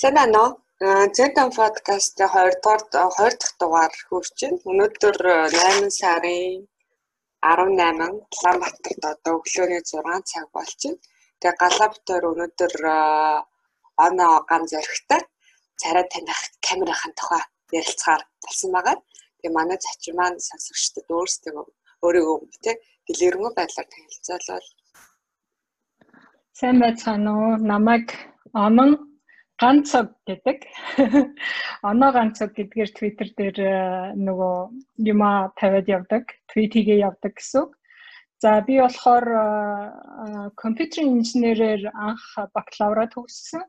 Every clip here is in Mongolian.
Сайн байна уу? Зэнтэн подкастын 20 дугаар 20 дахь дугаар хүрч байна. Өнөөдөр 8 сарын 18 Улаанбаатарт одоо өглөөний 6 цаг байна. Тэгээ галавтаар өнөөдөр оноо ган зоригтой царай таних камерын тухай ярилцахаар болсон байгаа. Тэгээ манай зочин маань сонсогчдод өөрсдөө өөрийгөө тэ дэлгэрэнгүй байдлаар танилцуулбал Сайн байцгаана уу? Намайг Онон ганцог гэдэг. Оноо ганцог гэдгээр Twitter дээр э, нөгөө юма тавиад явдаг, твит хийгээ явдаг гэсэн. За би болохоор компьютерийн инженерээр анх бакалавра төгссөн.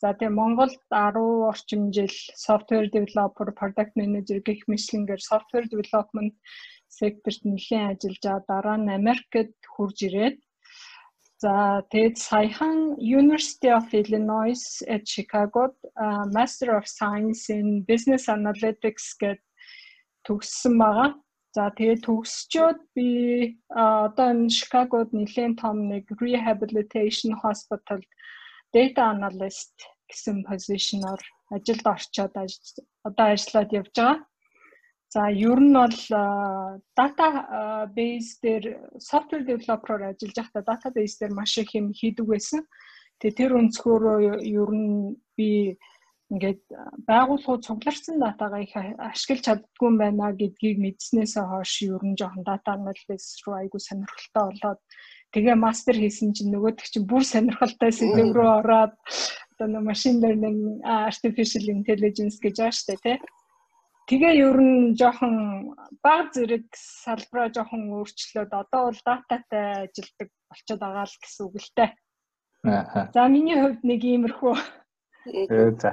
За тэгээ Монголд 10 орчим жил software developer, product manager гэх мэтлэнгээр software development секторт нэлээд ажиллажаа дараа нь Америкт хурж ирээд За тэгээд саяхан University of Illinois at Chicago Master of Science in Business Analytics гэд төгссөн байгаа. За тэгээд төгсчөөд би одоо энэ Chicago-д нэлээд том нэг rehabilitation hospital data analyst гэсэн позишноор ажилд орчоод одоо ажиллаад явж байгаа. За ер нь бол data base дээр software developer ажиллаж байхдаа database дээр маш их юм хийдэг байсан. Тэгээ тэр өнцгөөрөө ер нь би ингээд байгууллагууд цугларсан датагаа их ашиглаж чаддгүй юм байна гэдгийг мэдснээсээ хойш ер нь жоохон data analysis руу айгу сонирхолтой болоод тэгээ мастер хийсэн чинь нөгөөдөг чинь бүр сонирхолтой сэдв рүү ороод одоо нэг machine learning artificial intelligence гэж штэ тий Тэгээ ер нь жоохон баг зэрэг салбараа жоохон өөрчлөөд одоо бол дататай ажилдаг болчиход байгаа л гэсэн үг л дээ. Аа. За миний хувьд нэг иймэрхүү. Ээ за.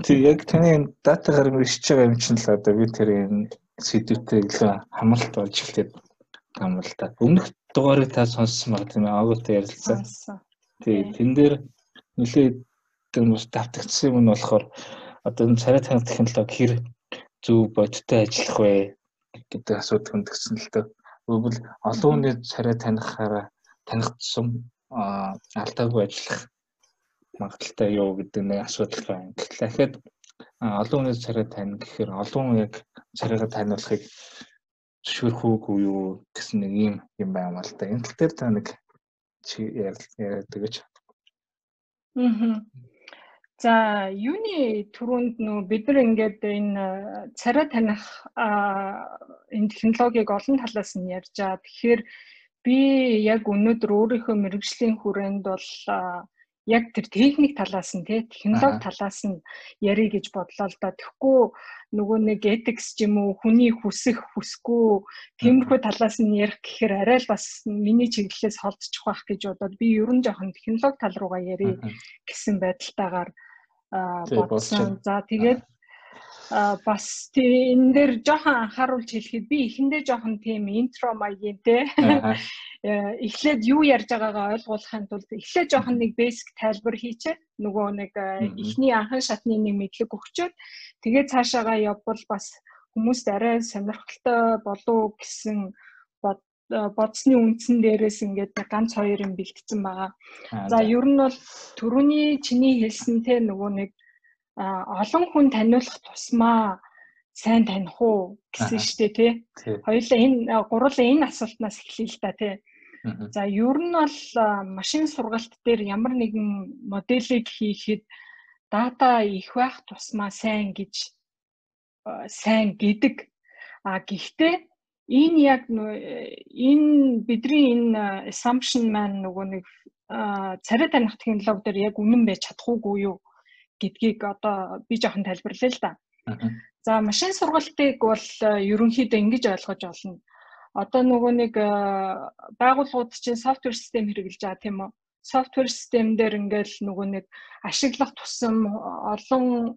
Тэг яг таны датагаар ирж байгаа юм чинь л одоо би тэр энэ сэдвүүтэй илүү хамралт болж эхлэв юм л та. Өмнөх дугаарыг та сонссон баг тийм ээ агуултай ярилцсан. Тий, тэн дээр нэлээд тэр бас давтагдсан юм нь болохоор одоо энэ царай танах технологи хэр зөв бодтой ажиллах вэ гэдэг асуудал хөндөгсөн л дөө. Өөрөвл олон хүний царай танихаараа таних тусам алдаагүй ажиллах магадaltaй юу гэдэг нэг асуудал байна. Тэгэхээр олон хүний царай тань гэхээр олон яг царайгаа таниулахыг зөвшөөрөх үгүй юу гэсэн нэг юм юм байна л да. Энэ тал дээр та нэг чи яриад гэж. Аа. За юуны түрүүнд нөө бид нар ингээд энэ царай таних энэ технологиг олон талаас нь ярьжаа. Тэгэхээр би яг өнөөдөр өөрийнхөө мэрэгжлийн хүрээнд бол яг тэр техник талаас нь тий технологи талаас нь ярих гэж бодлоо л да. Тэгэхгүй нөгөө нэг ethics ч юм уу хүний хүсэх хүсгүй тиймэрхүү талаас нь ярих гэхээр арай л бас миний чиглэлээс холдчих واخ гэж бодоод би ерөн жоохон технологи тал руугаа ярих гэсэн байдалтайгаар бодсон. За тэгээд бас энэ дээр жоохон анхааруулж хэлэхэд би эхэндээ жоохон тийм интро маягийн те. Эхлээд юу ярьж байгаагаа ойлгуулахын тулд эхлээд жоохон нэг basic тайлбар хийчээ нөгөө нэг эхний анхан шатны нэг мэдлэг өгчөөд. Тэгээд цаашаагаа явбал бас хүмүүст арай сонирхолтой болов гэсэн бодсны үндсэн дээрээс ингээд ганц хоёр юм бэлтгэсэн байгаа. За ер нь бол төрөний чиний хэлсэнтэй нөгөө нэг олон хүн таниулах тусмаа сайн таних уу гэсэн штэ тий. Хоёулаа энэ гурлаа энэ асуултнаас эхлэе л да тий. За ер нь бол машин сургалт дээр ямар нэгэн моделийг хийхэд дата их байх тусмаа сайн гэж сайн гэдэг. А гэхдээ энэ яг энэ бидний энэ assumption маань нөгөө нэг царай таних технологи дээр яг үнэн байж чадахгүй юу гэдгийг одоо би жоохон тайлбарлая л да. За машин сургалтыг бол ерөнхийдөө ингэж ойлгож олно. Одоо нөгөө нэг байгууллагууд чинь софтвер систем хэрэгжилж байгаа тийм үү? Софтвер систем дээр ингээл нөгөө нэг ашиглах тусам олон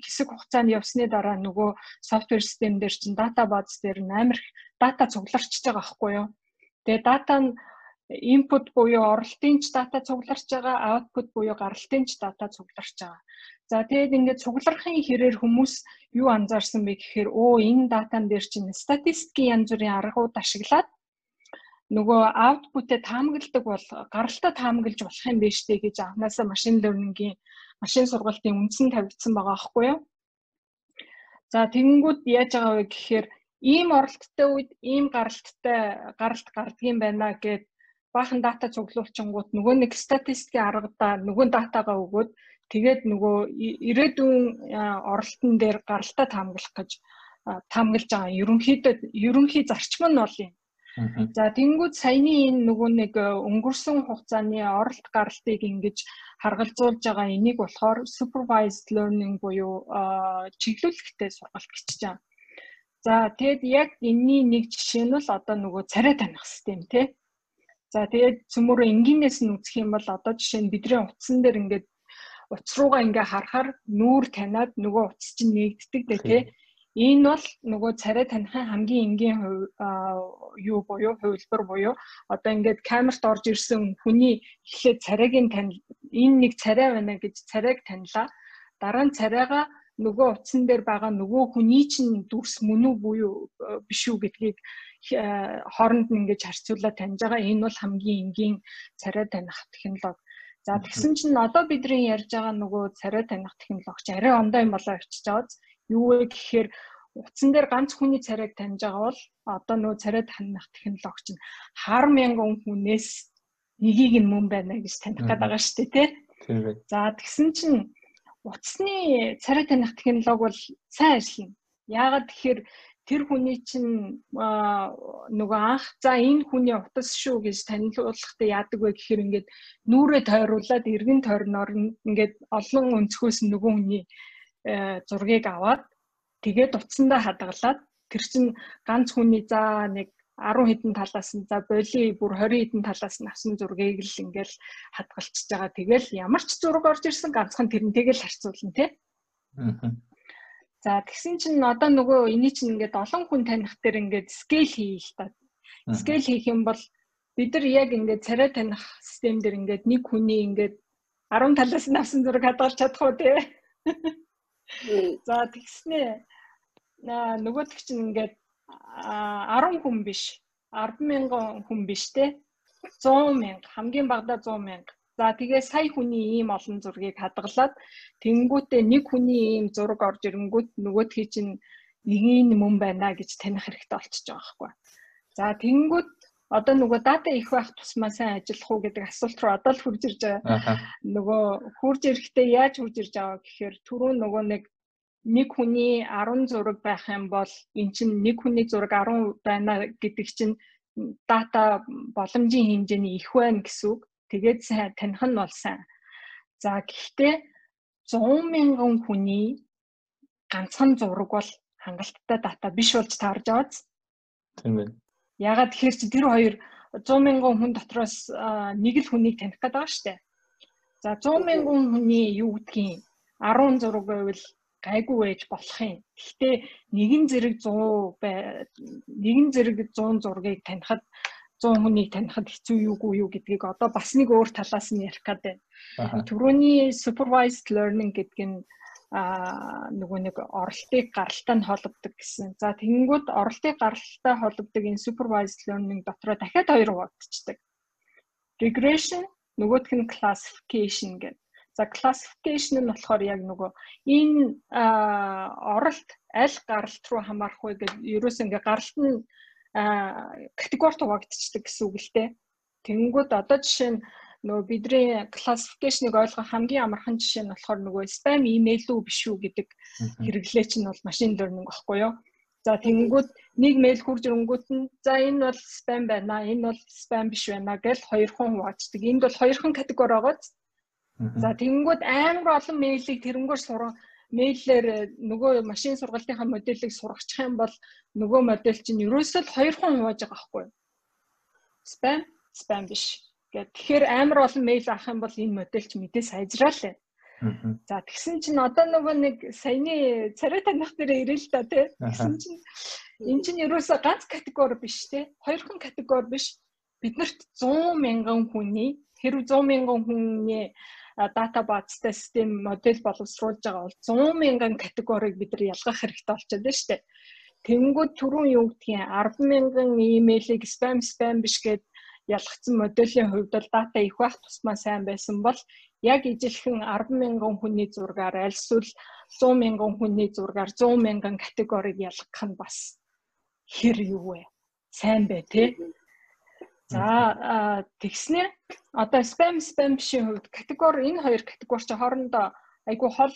хэсэг хугацаанд явсны дараа нөгөө софтвер систем дээр чинь дата баз дээр амар дата цугларч байгаа байхгүй юу. Тэгээ дата нь input буюу оролтын ч дата цугларч байгаа, output буюу гаралтын ч дата цугларч байгаа. За тэгээд ингээд цуглархын хэрээр хүмүүс юу анзаарсан бэ гэхээр оо энэ датан дээр чинь статистикийн янз бүрийн аргууд ашиглаад нөгөө output-э таамагладаг бол гаралтаа таамаглаж болох юм биш үү гэж анханасаа машин learning-ийн машин сургалтын үндсэн тавигдсан байгаа аахгүй юу? За тэгэнгүүт яаж байгаа вэ гэхээр ийм оролттой үед ийм гаралттай гаралт гардгийн байна гэд баахан дата цуглуулчингууд нөгөө нэг статистикийн аргадаа нөгөө датагаа өгөөд тэгээд нөгөө ирээдүйн оролтон дээр гаралтаа таамаглах гэж таамаглаж байгаа. Ерөнхийдөө ерөнхий зарчим нь бол юм. За тэнгууд саяны энэ нөгөө нэг өнгөрсөн хугацааны оролт гаралтыг ингэж харгалзуулж байгаа энийг болохоор supervised learning буюу чиглүүлэхтэй сургалт гэж байна. За тэгэд яг энэний нэг жишээ нь л одоо нөгөө царай таних систем тий. За тэгээд цөмөрөө энгийнээс нь үзэх юм бол одоо жишээ нь бидний утсан дээр ингээд утас руугаа ингээ харахаар нүүр таниад нөгөө утас чинь нэгддэг дээ тий. Энэ бол нөгөө царай танихын хамгийн энгийн юу буюу хувилбар буюу одоо ингээд камерт орж ирсэн хүний эхлээд царайг нь тань энэ нэг царай байна гэж царайг таньлаа. Дараа нь царайгаа нөгөө утсан дээр байгаа нөгөө хүний чинь дүрс мөн үү буюу биш үү гэдгийг хооронд нь ингэж харьцуулаад таньж байгаа. Энэ бол хамгийн энгийн царай таних технологи. За тэгсэн чинь одоо бидний ярьж байгаа нөгөө царай таних технологич арай ондоо юм болоо очиж байгааз юу вэ гэхээр утсан дээр ганц хүний царайг таньж байгаа бол одоо нөгөө царай таних технологич нь хар мянган хүнээс нэгийг нь мөн байна гэж таних гээд байгаа шүү дээ тий. За тэгсэн чинь утасны царай таних технологи бол сайн ажиллана. Яагаад тэгэхээр тэр хүний чинь нөгөө анх за энэ хүний утас шүү гэж танилцуулахдаа яадаг вэ гэхээр ингээд нүрээ тойруулаад эргэн тойрноор ингээд олон өнцгөөс нөгөө хүний зургийг аваад тэгээд утсандаа хадгалаад тэр чинь ганц хүний за нэг 10 хэдэн талаас нь за боли бүр 20 хэдэн талаас нь авсан зургийг л ингээл хадгалчихж байгаа. Тэгэл ямар ч зураг орж ирсэн ганцхан тэрнтэйг л харьцуулна тий. Аа. За тэгсэн чинь одоо нөгөө эний чинь ингээд олон хүн таних дээр ингээд скейл хийе л та. Скейл хийх юм бол бид нар яг ингээд царай таних систем дээр ингээд нэг хүний ингээд 10 талаас нь авсан зураг хадгалж чадах уу те. За тэгснээ нөгөөдөг чинь ингээд 10 хүн биш. 10 мянган хүн биш те. 100 мянга хамгийн багадаа 100 мянга За тэгээ сая хүний ийм олон зургийг хадгалаад тэнгүүтээ нэг хүний ийм зураг орж ирэнгүүт нөгөөдхий чинь нэгийн мөн байна гэж таних хэрэгтэй болчихж байгаа байхгүй. За тэнгүүт одоо нөгөө дата их байх тусмаа сайн ажиллах уу гэдэг асуулт руу одоо л хурж ирж байгаа. Нөгөө хурж ирэхдээ яаж хурж ирж байгаа гэхээр түрүүн нөгөө нэг нэг хүний 10 зураг байх юм бол эн чинь нэг хүний зураг 10 байна гэдэг чинь дата боломжийн хэмжээний их байна гэсэн үг. Тэгээд сайн таних нь бол сайн. За гэхдээ 100 мянган хүний ганцхан зураг бол хангалттай дата биш болж таарж байгааз. Тийм байна. Ягаад тэгэхээр чи тэр хоёр 100 мянган хүн дотроос нэг л хүнийг таних гэдэг байгаа шүү дээ. За 100 мянган хүний юу гэдгийг 10 зураг байвал гайгүй байж болох юм. Гэхдээ нэгэн зэрэг 100 бай нэгэн зэрэг 100 зургийг танихад 100 хүнийг танихад хэцүү юугүй юу гэдгийг одоо бас нэг өөр талаас нь ярих гэдэг. Төрөний supervised learning гэдэг нь а нөгөө нэг оролтыг гаралтай нь холбогддог гэсэн. За тэгэнгүүт оролтыг гаралтай холбогддог энэ supervised learning дотроо дахиад хоёр хуваагдчихдаг. Regression нөгөөх нь classification гэдэг. За classification нь болохоор яг нөгөө энэ оролт аль гаралт руу хамаарах вэ гэдэг ерөөс ингээ гаралт нь категори хуваагдчихдаг гэсэн үг л дээ. Тэнгүүд одоо жишээ нь нөгөө бидний классификейшнийг ойлгох хамгийн амархан жишээ нь болохоор нөгөө спам имэйл үү биш үү гэдэг хэрэглээ чинь бол машин learning багхгүй юу. За тэнгүүд нэг мэйл хурж ирэнгүүт нь за энэ бол спам байна, энэ бол спам биш байна гэж хоёрхан хуваачдаг. Энд бол хоёрхан категори байгаа. За тэнгүүд амар олон мэйлийг тэрнгүүр сурах мэйлээр э, нөгөө машин сургалтынхаа модельийг сургачих юм бол нөгөө модель чинь ерөөсөө л хоёр хон хувааж байгаа байхгүй юу? Спам, спам биш. Гэт тэгэхээр амар олон мэйл авах юм бол энэ модель ч мэдээ сайжраалаа. За тэгсэн чинь одоо нөгөө нэг саяны царай таних дээр ирэл та тий. Тэгсэн чинь эн чинь ерөөсөө ганц категори биш тий. Хоёрхан категори биш. Биднэрт 100 мянган хүний тэр 100 мянган хүний дата базтай систем модель боловсруулж байгаа бол 100 мянган категорийг бид нар ялгах хэрэгтэй болчиход байна шүү дээ. Тэнгүүд түрүүн юу гэдгийг 10 мянган имэйлийг спам спам биш гэд ялгцсан моделийн хувьд бол дата их байх тусмаа сайн байсан бол яг ижилхэн 10 мянган хүний зургаар аль эсвэл 100 мянган хүний зургаар 100 мянган категориг ялгах нь бас хэр юу вэ? Сайн бай тээ. За тэгснээр одоо спам спам бишийн хувьд категори энэ хоёр категори чи хоорондоо айгүй хол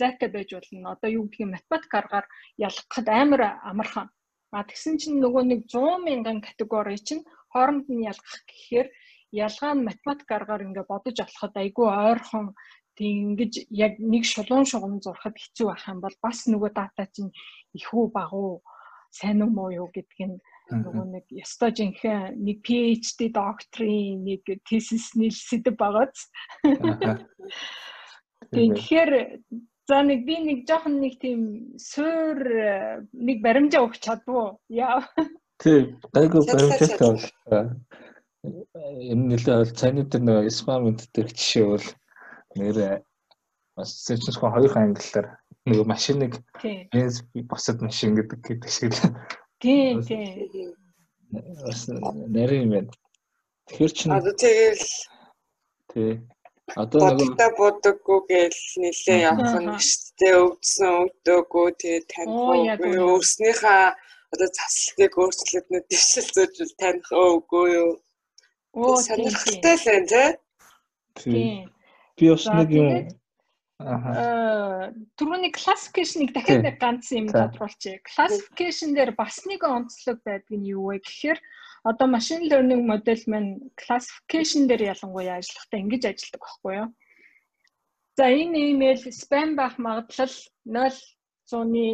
зайтай байж болно. Одоо юу гэдгийг математик аргаар ялгахад амар амархан. А тэгсэн чинь нөгөө нэг 100 мянган категори чинь хооронд нь ялгах гэхээр ялгаа нь математик аргаар ингээ бодож олоход айгүй ойрхон тийм ингэж яг нэг шулуун шугам зурхад хэцүү байх юм бол бас нөгөө дата чинь ихүү багуу сайн уу муу юу гэдг нь нөгөө нэг ёстой жинхэнэ нэг PhD докторийн нэг тесисний сэдв байгааз. Тэгэхээр за нэг би нэг жоохон нэг тийм суур нэг баримжаа өгч чадвуу. Яа. Тий, гайгүй баримжаатай бол энэ нэлээ бол цайны дээр нөгөө спам мэддэг жишээ бол нэр бас сэрчнэсгүй хоёр ангиллаар нөгөө машиныг бенз босод машин гэдэг гэдэг шиг. Л тий тий. бас нарийн юм байна. Тэгэхээр чинь одоо тэгэл тий. Одоо нөгөө бодогдоо бодоггүй гээл нилээ явах нь шүү дээ. Өвдсөн өвдөөгүй тэгээ танихгүй өөрснийхээ одоо заслыг өөрчлөлтнүүд дэвшил зөөжл таних. Өөгүй юу. Оо сонирхолтой л байна тий. Би бас нэг юм Аа түрүүний classification-ыг дахиад нэг ганц юм тодруулчих. Classification дээр бас нэг онцлог байдаг нь юу вэ гэхээр одоо machine learning модель маань classification дээр ялангуяа ажиллахдаа ингэж ажилладаг байхгүй юу? За энэ email spam байх магадлал 0 100-ны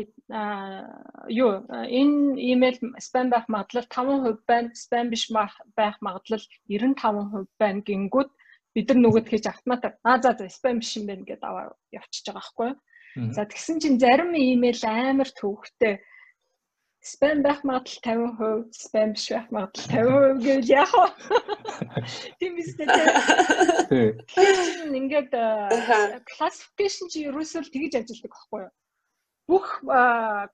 юу энэ имэйл спам байх магадлал 5% байна, спам биш байх магадлал 95% байна гингүүд бид нар нөгөөд хийж автомат аа за за спам биш юм байна гэдээ аваа явчихж байгаа байхгүй юу. За тэгсэн чинь зарим имэйл амар төвхтэй спам байх магадлал 50%, спам биш байх магадлал 50% гэвэл яах вэ? Тийм биз дээ. Тэгэхээр ингээд classification чи ерөөсөө тэгж ажилладаг байхгүй юу? Бүх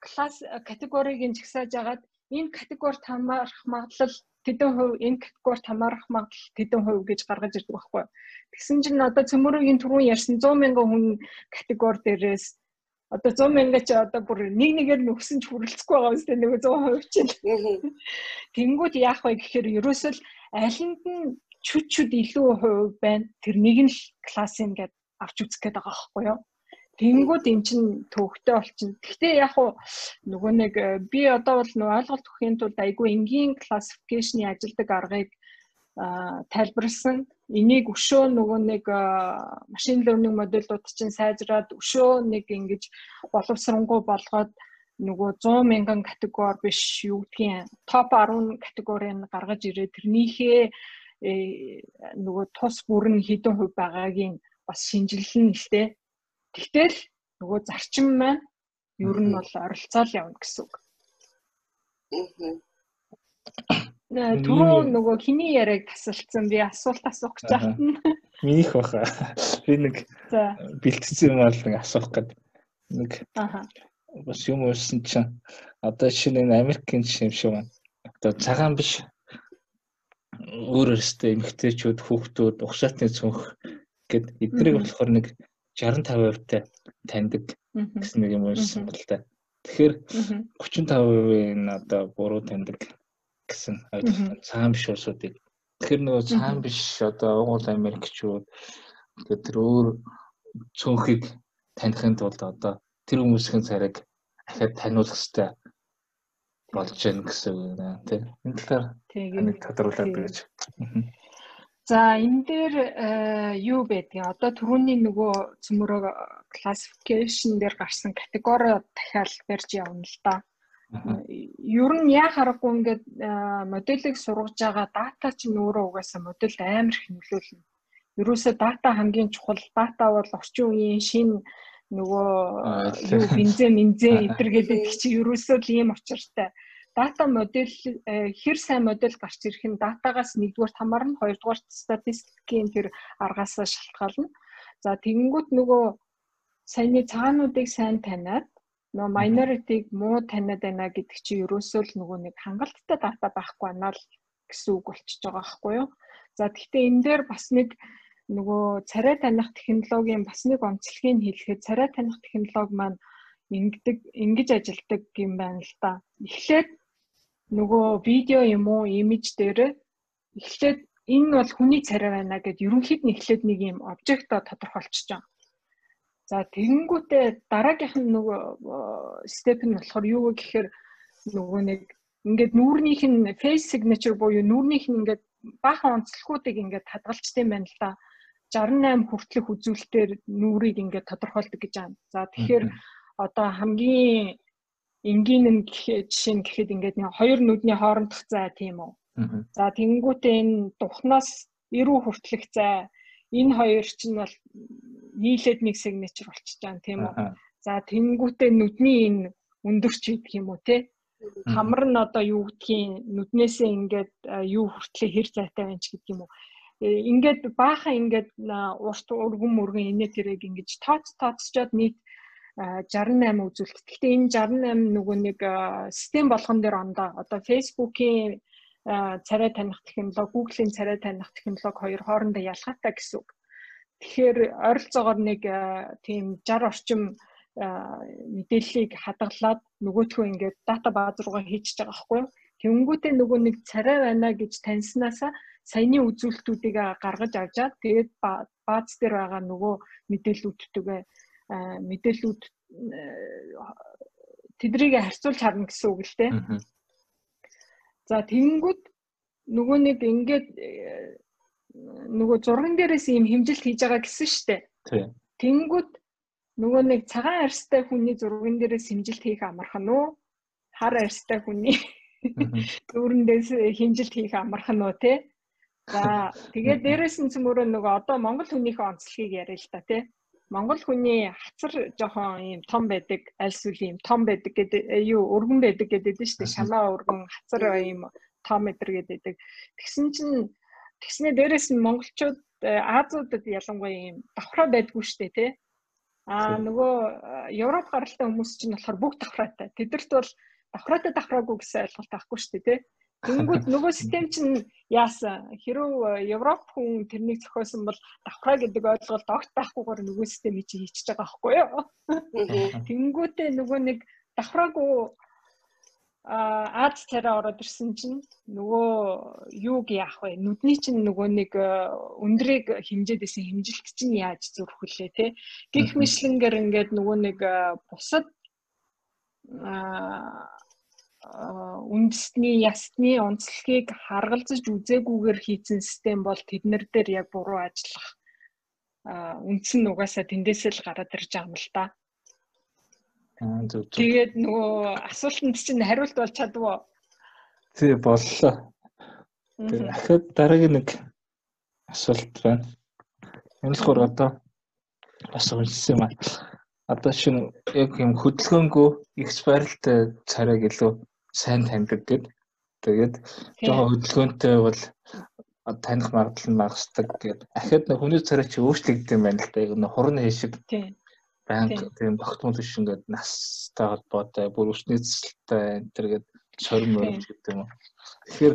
класс категориг нь жагсааж агаад энэ категорид хамаарах магадлал тэдэн хувь энэ категорид хамаарах магадлал тэдэн хувь гэж гаргаж ирдэг байхгүй. Тэгсэн чинь одоо цөмөрөгийн түрүүн ярьсан 100 мянган хүн категори дээрээс одоо 100 мянга ч одоо бүр нэг нэгээр нөхсөн ч хүрэлцэхгүй байгаа үстэй нэг 100% чинь. Тэнгүүд яах вэ гэхээр ерөөсөө алинд нь чүд чүд илүү хувь байна. Тэр нэг нь л класс юм гээд авч үзэх гээд байгаа байхгүй юу? Тэнгүүд эн чин төвхтэй болчихно. Гэхдээ яг уу нөгөө нэг э, би одоо бол нөгөө ойлголт өгөхийн тулд айгүй энгийн классификейшны ажилдаг аргыг тайлбарлсан. Энийг өшөө нөгөө нэг машин learning модельууд чинь сайжраад өшөө нэг ингэж боловсронгуй болгоод нөгөө 100 мянган категори биш юу гэдгийг топ 10 категорийг гаргаж ирээ тэрнийхээ э, нөгөө тус бүр нь хэдэн хувь байгаагийн бас шинжилнэ л дээ Тэгтэл нөгөө зарчим маань ер нь бол оролцоол явна гэсэн үг. Аа. Түрүү нөгөө хиний яриаг тасалцсан би асуулт асуух гэж байна. Минийх баха. Би нэг бэлтгэсэн юм бол нэг асуух гээд нэг Аха. Бас юм уурсан чинь одоо шинэ энэ Америкийн жишээ юм шиг байна. Одоо цагаан биш өөр өөртөө эмгтээчүүд хүүхдүүд угшаатны цонх гэд эднийг болохоор нэг 65%-тай таньдаг гэсэн нэг юм уушсан бол та. Тэгэхээр 35%-ийн одоо буруу таньдаг гэсэн цаан биш улсуудыг. Тэгэхээр нөгөө цаан биш одоо Угуул Америкчууд тэгээд тэр өөр цөөнхийг таних тулд одоо тэр хүмүүсийн царайг дахиад таниулах хэрэгтэй болж байна гэсэн үг нэ тийм. Энэ талаар нэг тодруулаад өгөөч. За энэ дээр э, юу байдгийг одоо түрүүний нөгөө цөмөрөө classification дээр гарсан категори дахиад барьж явна л да. Ер нь яа харахгүй ингээд э, модельийг сургаж байгаа дата чинь өөрөө угаасаа модельд амар их нөлөөлнө. Ерөөсөө дата хамгийн чухал. Дата бол орчин үеийн шин нөгөө юу бензин мензэн эдэр гэдэг чи ерөөсөө л ийм очиртай дата модель э, хэр сайн модель гарч ирэх нь датагаас нэгдүгээр хамаарна хоёрдугаар статистикийн тэр аргаас шалтгаална. За тэгэнгүүт нөгөө саяны цагаануудыг сайн таниад нөгөө minority-г муу таниад байна гэдэг чинь ерөөсөө л нөгөө нэг хангалттай дата байхгүй анаа л гэсэн үг болчихж байгаа байхгүй юу. За гэхдээ энэ дээр бас нэг нөгөө царай таних технологийн бас нэг онцлогийг хэлэхэд царай таних технологи маань ингэдэг ингэж ажилдаг юм байна л да. Эхлээд нөгөө видео юм уу имиж дээр эхлээд энэ бол хүний царай байна гэд ерөнхийд нь эхлээд нэг юм обжекто тодорхойлчихж байгаа. За тэгэнгүүтээ дараагийнх нь нөгөө степ нь болохоор юу вэ гэхээр нөгөө нэг ингээд нүүрнийх нь face signature буюу нүүрнийх нь ингээд баахан онцлогуудыг ингээд хадгалчтай байна л да. 68 хүртэлх үзүүлэлтээр нүрийг ингээд тодорхойлдог гэж байна. За тэгэхээр одоо хамгийн энгийн нь жишээ нь гэхэд ингээд нэг хоёр нүдний хоорондох зай тийм үү. За тэнгүүтээ энэ духнаас эрүү хүртэлх зай энэ хоёр чинь бол нийлээд нэг signature болчихж байгаа тийм үү. За тэнгүүтээ нүдний энэ өндөрч идэх юм уу те хамар нь одоо юу гэдгийг нүднээсээ ингээд юу хүртлээ хэр зайтай байна ч гэдэг юм уу? Э, ингээд баахан ингээд урт өргөн мөргөн инээ тэрэг ингэж тооц тооцчоод нийт 68 үзүүлэлт. Гэхдээ энэ 68 нөгөө нэг систем болгон дээр ондоо одоо Facebook-ийн царай таних технологи, Google-ийн царай таних технологи хоёр хоорондоо ялгаатай гэсэн үг. Тэгэхээр ойролцоогоор нэг тийм 60 орчим мэдээллийг хадгалаад нөгөөтгөө ингээд дата бааз руугаа хийчихэж байгаа байхгүй юу? Тэнгүүтээ нөгөө нэг царай байна гэж таньснаасаа саяны үзүүлэлтүүдийг гаргаж авчаад тэгээд бааз дээр байгаа нөгөө мэдээллүүдтэйгээ мэдээллүүд тэдрийг харьцуулж харна гэсэн үг л дээ. За тэгэнгүүт нөгөө нэг ингээд нөгөө зурган дээрээс ийм хэмжилт хийж байгаа гэсэн штэ. Тэгэнгүүт нөгөө нэг цагаан арьстай хүний зурган дээрээс хэмжилт хийх амархан уу? Хар арьстай хүний дүүрэндээс хэмжилт хийх амархан уу те? За тэгээд дээрэс нь цөмөрөө нөгөө одоо монгол хүнийхээ онцлогийг яриа л та тий. Монгол хүний хацар жоохон ийм том байдаг, аль сүл ийм том байдаг гэдэг э, юу өргөн байдаг гэдэг нь шүү дээ. Шалаа өргөн хацар ийм том метр гэдэг. Тэгсэн чинь тэгснээ дээрэс нь монголчууд э, Азиудад ялангуяа ийм давхраа байдгүй шүү дээ тий. Аа нөгөө э, Европ гаралтай хүмүүс чинь болохоор бүх давхраатай. Тэдэрт бол давхраатай давхраагүй гэсэн ойлголт авахгүй шүү дээ тий. Тэнгүүд нөгөө систем чинь яасан хэрв Европ хүн тэрнийг зохиосон бол давхраа гэдэг ойлголт огт байхгүйгээр нөгөө системийг чи хийчихэж байгаа байхгүй юу. Тэнгүүдээ нөгөө нэг давхраагүй аад царай ороод ирсэн чинь нөгөө юуг яах вэ? Нүдний чинь нөгөө нэг өндрийг хэмжээд исэн хэмжилт чинь яаж зүрх вүлээ те. Гэх мэтлэнгээр ингээд нөгөө нэг бусад аа үндэсний ясны онцлогийг харгалзаж үзээгүйгээр хийцэн систем бол тэднэр дээр яг буруу ажиллах үндсэн нь угаасаа тэндээсээ л гараад ирж байгаа юм л да. Тэгээд нөгөө асуултанд чинь хариулт бол чадваа. Тий боллоо. Тэгээд дахиад дараагийн нэг асуулт байна. Энэ болохоор одоо бас уншсан юм аа. Одоо шинэ яг юм хөдөлгөөнгөө эксперттэй царайг илүү сайн таньдаг гэд. Тэгээд жоохон хөдөлгөөнтэй бол таних магадлал нь багасдаг гэд. Ахад нэг хүний царай чи өөрчлөгдсөн байна л та. Яг нэг хурны хэшиг. Банк тийм тогтмол биш ингээд настай холбоотой, бүр өсний цэцэлтэй энэ төр гээд сорим мөрөж гэдэг юм. Тэгэхээр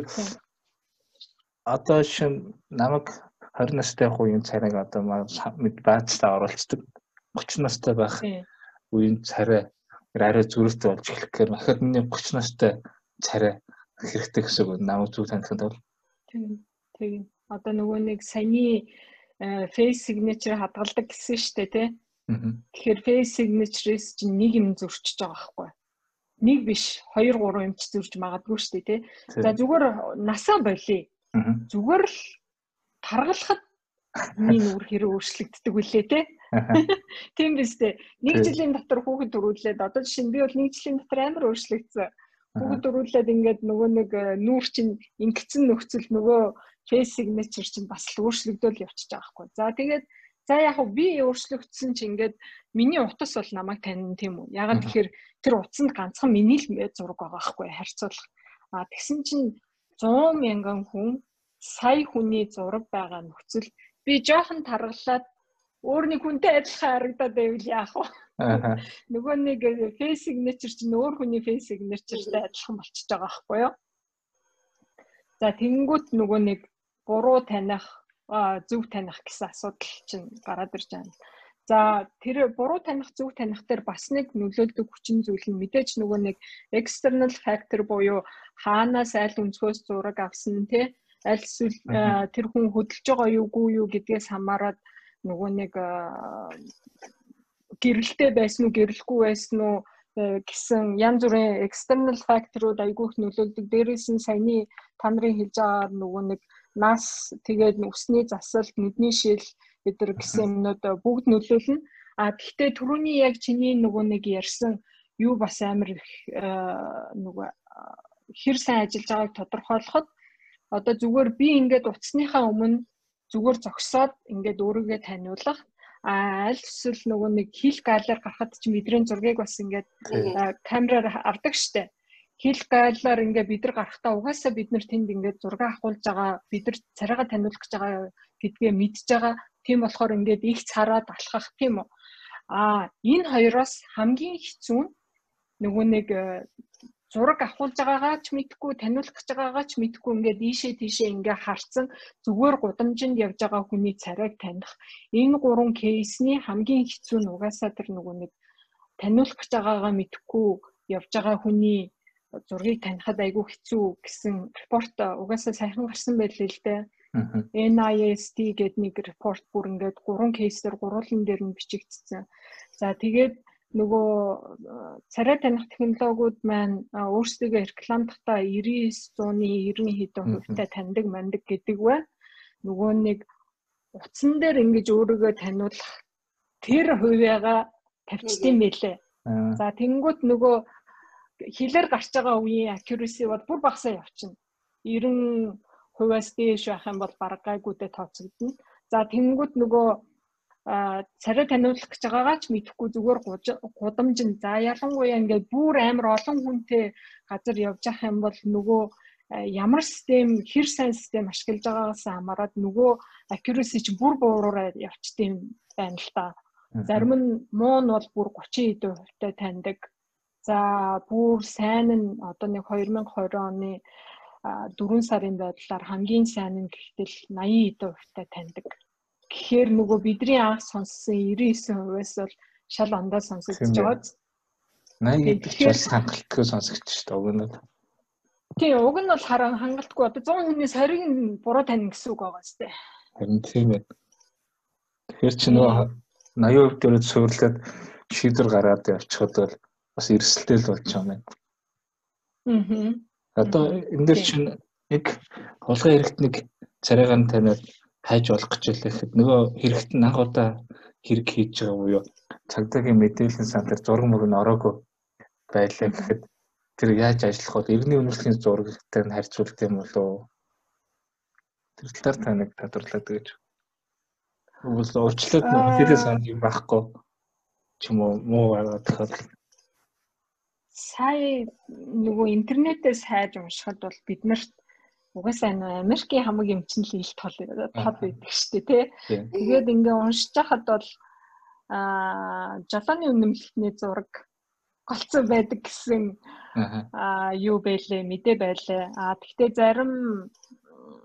одоо шин намайг 20 настай үеийн царайг одоо мэд баацтай оруулцдаг. 30 настай байх үеийн царай арай зүрхтэй болж эхлэх гэхээр ахад миний 30 настай царай хэрэгтэй гэсэн үг. Намайг зүг танихад бол. Тийм тийм одоо нөгөө нэг саяны э, face signature хадгалдаг гэсэн дээ тий Тэгэхээр face signature-с чинь нэг юм зөрчиж байгаа байхгүй. Нэг биш 2 3 юм ч зөрж магадгүй дээ тий за зүгээр насаа болий. Зүгээр л таргалахад миний нүур хэрэг өөрчлөгддөг үлээ тий Тийм биз дээ. Нэг жилийн дотор хүүхэд төрүүлээд одоо жишээ нь би бол нэг жилийн дотор амар өөрчлөгдсөн. Хүүхэд төрүүлээд ингээд нөгөө нэг э, нүүр чинь ингэсэн нөхцөл нөгөө face signature чинь бас л өөрчлөгдөөл явчихж байгаа хгүй. За тэгээд за яг хөө би өөрчлөгдсөн чинь ингээд миний утас бол намайг таньна тийм үү. Ягаад тэгэхээр тэр утсанд ганцхан миний л зураг байгаа хгүй харьцуулах. А тэгсэн чинь 100 мянган хүн сая хүний зураг байгаа нөхцөл би жоохон таргалаад өөр нэг хүнтэй адилхан харагдаад байвал яах вэ? Нөгөө нэг face signature чинь өөр хүний face signature-тай адилхан болчихж байгаа байхгүй юу? За тэгэнгүүт нөгөө нэг буруу таних зөв таних гэсэн асуудал чинь гараад ирж байна. За тэр буруу таних зөв таних дээр бас нэг нөлөөлдөг хүчин зүйл нь мэдээж нөгөө нэг external factor буюу хаанаас аль өнцгөөс зураг авсан те аль эсвэл тэр хүн хөдөлж байгаа юугүй юу гэдгээс хамаарат нөгөө нэг гэрэлтэй байсан уу гэрэлгүй байсан уу гэсэн янз бүрийн external factor-ууд айгүйх нөлөөлдөг. Дээрээс нь саяны та нарын хэлж байгаагаар нөгөө нэг нас тэгээд үсний засалт, нүдний шил эдгээр гэсэн юмнууд бүгд нөлөөлнө. А тэгвэл түрүүний яг чиний нөгөө нэг ярьсан юу бас амар их нөгөө хэр сайн ажиллаж байгааг тодорхойлоход одоо зүгээр би ингээд утасныхаа өмнө зүгээр зогсоод ингээд өөрийгөө таниулах. Аль эсвэл нөгөө нэг хил гаалаар гарахад чи мэдрийн зургийг бас ингээд камераар авдаг штэ хил гаалаар ингээд бид нар гарахтаа угаасаа бид нар тэнд ингээд зураг авахулж байгаа бид нар царайгаа таниулах гэж байгаа гэдгээ мэдж байгаа. Тийм болохоор ингээд их цараад алхах тийм үү а энэ хоёроос хамгийн хэцүү нөгөө нэг зураг авахулж байгаагаа ч мэдхгүй таниулах гэж байгаагаа ч мэдхгүй ингээд ийшээ тийшээ ингээ харцсан зүгээр гудамжинд явж байгаа хүний царайг таних энэ гурван кейсний хамгийн хэцүү нь угаасаа тэр нөгөө нэг таниулах гэж байгаагаа мэдхгүй явж байгаа хүний зургийг танихад айгүй хэцүү гэсэн репорт угаасаа сайхан гарсан байлээ л дээ. NIST гэдэг нэг репорт бүр ингээд гурван кейсээр гурван дээр нь бичигдсэн. За тэгээд нөгөө царай таних технологиуд маань өөрсдөө рекламдахдаа 99 100-ны 90 хэдэн хувьтай таньдаг мандаг гэдэг вэ. Нөгөө нэг утсан дээр ингэж өөрийгөө таниулах тэр хувьяага тавьчдсан мэлээ. За тэнгуут нөгөө хилээр гарч байгаа үеийн accuracy бол бүр багасаа явчихна. 90%-аас дээш байх юм бол бараг гайгүйдээ тооцогдно. За тэнгуут нөгөө царай таниулах гэж байгаагаа ч мэдэхгүй зүгээр гудамж нь за ялангуяа ингээд бүр амар олон хүнтэй газар явж явах юм бол нөгөө ямар систем хэр сайн систем ашиглаж байгаагаас хамаарат нөгөө accuracy чинь бүр буураараа явчдığım байна л та. Зарим нь муу нь бол бүр 30 хувьтай таньдаг. За бүр сайн нь одоо нэг 2020 оны 4 сарын байдлаар хамгийн сайн нь гэхтэл 80 хувьтай таньдаг гэхээр нөгөө бидний анх сонссон 99%-аас бол шал ондоо сонсогдож байгаа. 80 гэдэг чинь хангалтгүй сонсогдож шүү дээ уг нь. Тийм уг нь бол харан хангалтгүй одоо 100 хүний сарыг нь буруу тань гэсэн үг байгаа сте. Харин тийм ээ. Тэгэхээр чи нөгөө 80% дээрээ суурлаад шийдвэр гаргаад явчихад бол бас эрсдэлтэй л болж байгаа юм. Аа. Одоо энэ дэр чинь яг хулгай хэрэгт нэг царайгаар нь таниад хайж болох гэж гэхэд нөгөө хэрэгт нь анх удаа хэрэг хийж байгаа буюу цагдаагийн мэдээллийн сан дээр зураг мөрөг нь ороогүй байлаа гэхэд тэр яаж ажиллах вэ? Иргэний үнэмшлийн зурагтай нь харьцуулт юм болоо. Тэр талаар та нэг тодорлоод гэж. Үгүйс өөрчлөлт мэдээлэл сан юм байхгүй ч юм уу муу байгаа тохиолдол. Сая нөгөө интернетээс хайж уншихад бол биднэрт угаасаа нөө Америкийн хамаг эмчнэл ил тол тод байдаг шүү дээ тий. Тэгээд ингээ уншиж хахад бол аа Жапоны үнэмлэхний зураг голцсон байдаг гэсэн аа юу байлээ мэдээ байлээ. Аа тэгтээ зарим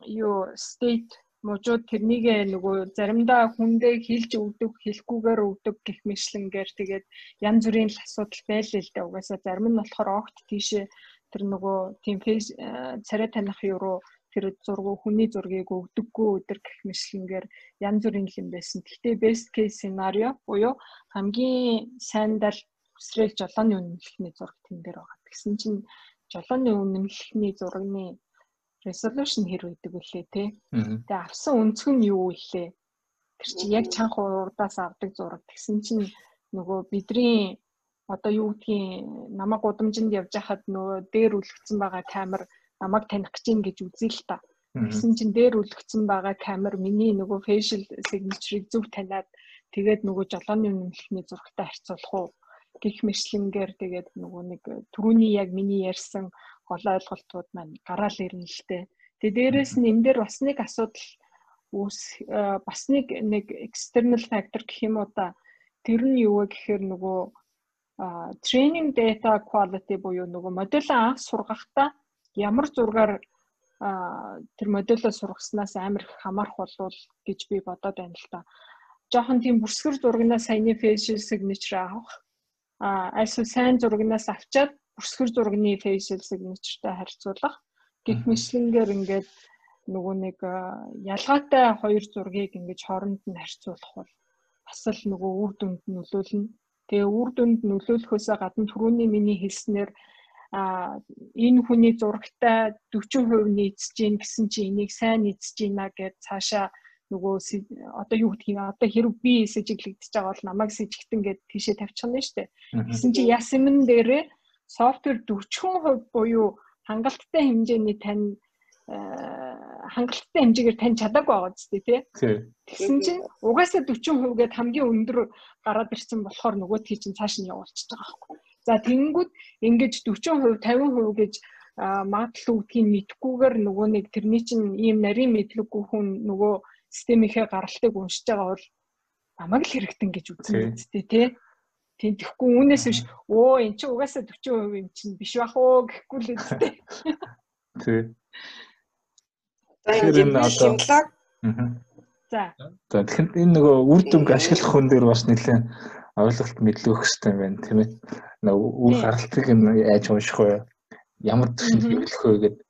юу state мужууд тэрнийг нөгөө заримдаа хүндээ хилж өгдөг, хэлэхгүйгээр өгдөг гэх мэтлэнгээр тэгээд янз бүрийн л асуудал байлээ л дээ. Угаасаа зарим нь болохоор огт тийшээ тэр нөгөө тийм фейс э, царай таних юу руу тэр зураг хүний зургийг өгдөггүй өдр гэх мэтлэнгээр янз бүрийн юм байсан. Гэхдээ best case scenario буюу хамгийн сайндал хүсрэл жолооны үнэмлэхний зураг тэн дээр байгаа. Тэгсэн чинь жолооны үнэмлэхний зурагны resolution хэр үйдэг вүлээ те. Тэгээ авсан өнцөг нь юу вүлээ? Тэр чинь яг чанх урдаас авдаг зураг. Тэгсэн чинь нөгөө бидний одоо юу гэдгийг намайг гудамжинд явж хахад нөгөө дээр үлгцэн байгаа камер намайг таних гэж юм гэж үзье л та. Тэгсэн чинь дээр үлгцэн байгаа камер миний нөгөө facial signature-ыг зөв таниад тэгээд нөгөө жолооны үнэмлэхний зурагтай харьцуулах уу гих мэтлэнгээр тэгээд нөгөө нэг түрүүний яг миний ярьсан гол ойлголтууд маань гараал ирнэ л дээ. Тэгээд дээрэс нь энэ дээр бас нэг асуудал үүс бас нэг нэг external factor гэх юм уу та тэр нь юу вэ гэхээр нөгөө training data quality буюу нөгөө модель анх сургахдаа ямар зургаар тэр модельо сургаснаас амар их хамаарх болвол гэж би бодоод байна л та. Жохон тийм бүрсгэр зурагнаас саяны facial signature авах. А альсвал сайн зурагнаас авчаад бүрсгэр зурагны facial signature-тай харьцуулах. Гэх мэтлэнгээр ингээд нөгөө нэг ялгаатай хоёр зургийг ингэж хооронд нь харьцуулах бол бас л нөгөө үр дүнд нөлөөлнө. Тэгээ үр дүнд нөлөөлөхөөсөө гадна түрүүний миний хэлснээр а энэ хүний зурагтай 40% нийцж гин гэсэн чи энийг сайн нийцж гинэ гэж цаашаа нөгөө одоо юу гэдгийг одоо хэрэг би сэжиглэгдэж байгаа бол намайг сэжигтэн гэд тийшээ тавьчих нь шүү дээ. Гэсэн чи ясмэн дээрээ софтвер 40% буюу хангалттай хэмжээний тань хангалттай хэмжээгээр тань чадаагүй байгаа зү тий. Тэгсэн чинь угаасаа 40% гээд хамгийн өндөр гараад ирсэн болохоор нөгөө тий чинь цааш нь явуулчихж байгаа байхгүй. За тэгэнгүүт ингэж 40% 50% гэж магадлал үүдгийг мэдгүйгээр нөгөө нэг тэрний чинь ийм нарийн мэдлэггүй хүн нөгөө системийнхээ гаралтыг уншиж байгаа бол намайг л хэрэгтэн гэж үзнэ үстэй тий. Тийм тэгэхгүй үүнээс биш өө эн чинь угаасаа 40% юм чинь биш бах уу гэхгүй л үстэй. Тий. Тэгэхээр энэ одоо За. За тэгэхээр энэ нөгөө үр дүнг ашиглах хүн дээр бас нэлээд ойлголт мэдлэг өгөх хэрэгтэй байна тийм ээ. Нөгөө үр гаралтыг нь яаж унших вэ? Ямар төсөнд хэрэглэх вэ гэдэг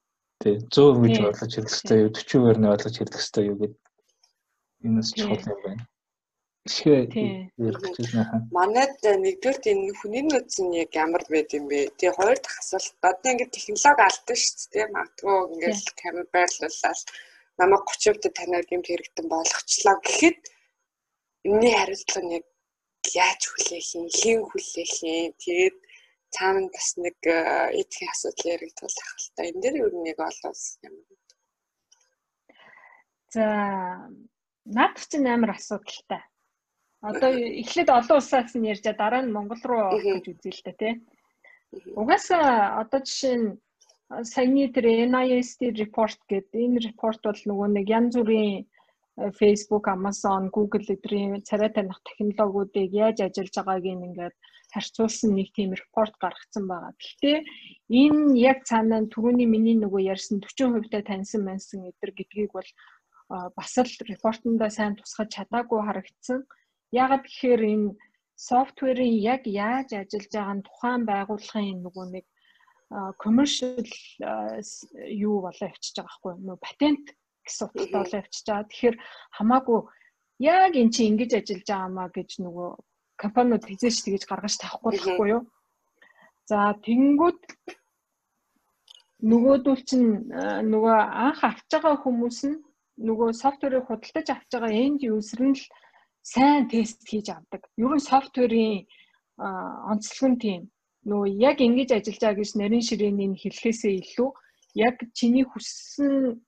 тий 100% гэж ойлгож хэрэглэх хэрэгтэй юу 40%-аар нь ойлгож хэрэглэх хэрэгтэй юу гэдэг энэ бас чухал юм байна. Гэж байна. Манайд нэгдүгээр энэ хүний нөөц нь яг ямар байд юм бэ? Тэгээ хоёр дахь асуулт одоо ингээд технологи алдсан шүү дээ. Магадгүй ингээд камер байрлуулаад намайг 30% танаар гэмт хэрэгтэн болгочлаа гэхэд энэний хариуцлага нь яг яаж хүлээх юм, хэн хүлээх юм. Тэгээд цаана бас нэг эдгээр асуудал яригдуулах л та. Энэ дээр юу нэг олоос юм. За наад чинь амар асуудалтай. Одоо эхлээд олон улсаас нь ярьжаа дараа нь Монгол руу гэж үзье л да тий. Угаасаа одоо жишээ нь саяны тэр NIST report гэдэг энэ report бол нөгөө нэг янз бүрийн Facebook, Amazon, Google эдрийн царай таних технологиудыг яаж ажиллаж байгааг ингээд харьцуулсан нэг тийм репорт гаргацсан байгаа. Гэхдээ энэ яг цаанаа түрүүний миний нөгөө ярьсан 40% та таньсан мансан эдэр гэдгийг бол бас л репортондоо сайн тусгаж чадаагүй харагдсан. Яагаад гэхээр энэ софтверийн яг яаж ажиллаж байгаа нь тухайн байгууллагын нөгөө нэг commercial юу болоо явчихж байгаа байхгүй юу? Патент гэсэн утгатай болоо явчихж байгаа. Тэгэхээр хамаагүй яг эн чинь ингэж ажиллаж байгаамаа гэж нөгөө компаниуд хизээш тэгэж гаргаж тавихгүй байхгүй юу? За тэгэнгүүт нөгөөдөл чинь нөгөө анх авч байгаа хүмүүс нь нөгөө софтверыг худалдаж авч байгаа end user нь л сайн тест хийж авдаг. Ер нь софтверийн онцлог нь тийм нөгөө яг ингэж ажиллаж байгаа гэж нарийн ширээний хэлхээсээ илүү яг чиний хүссэн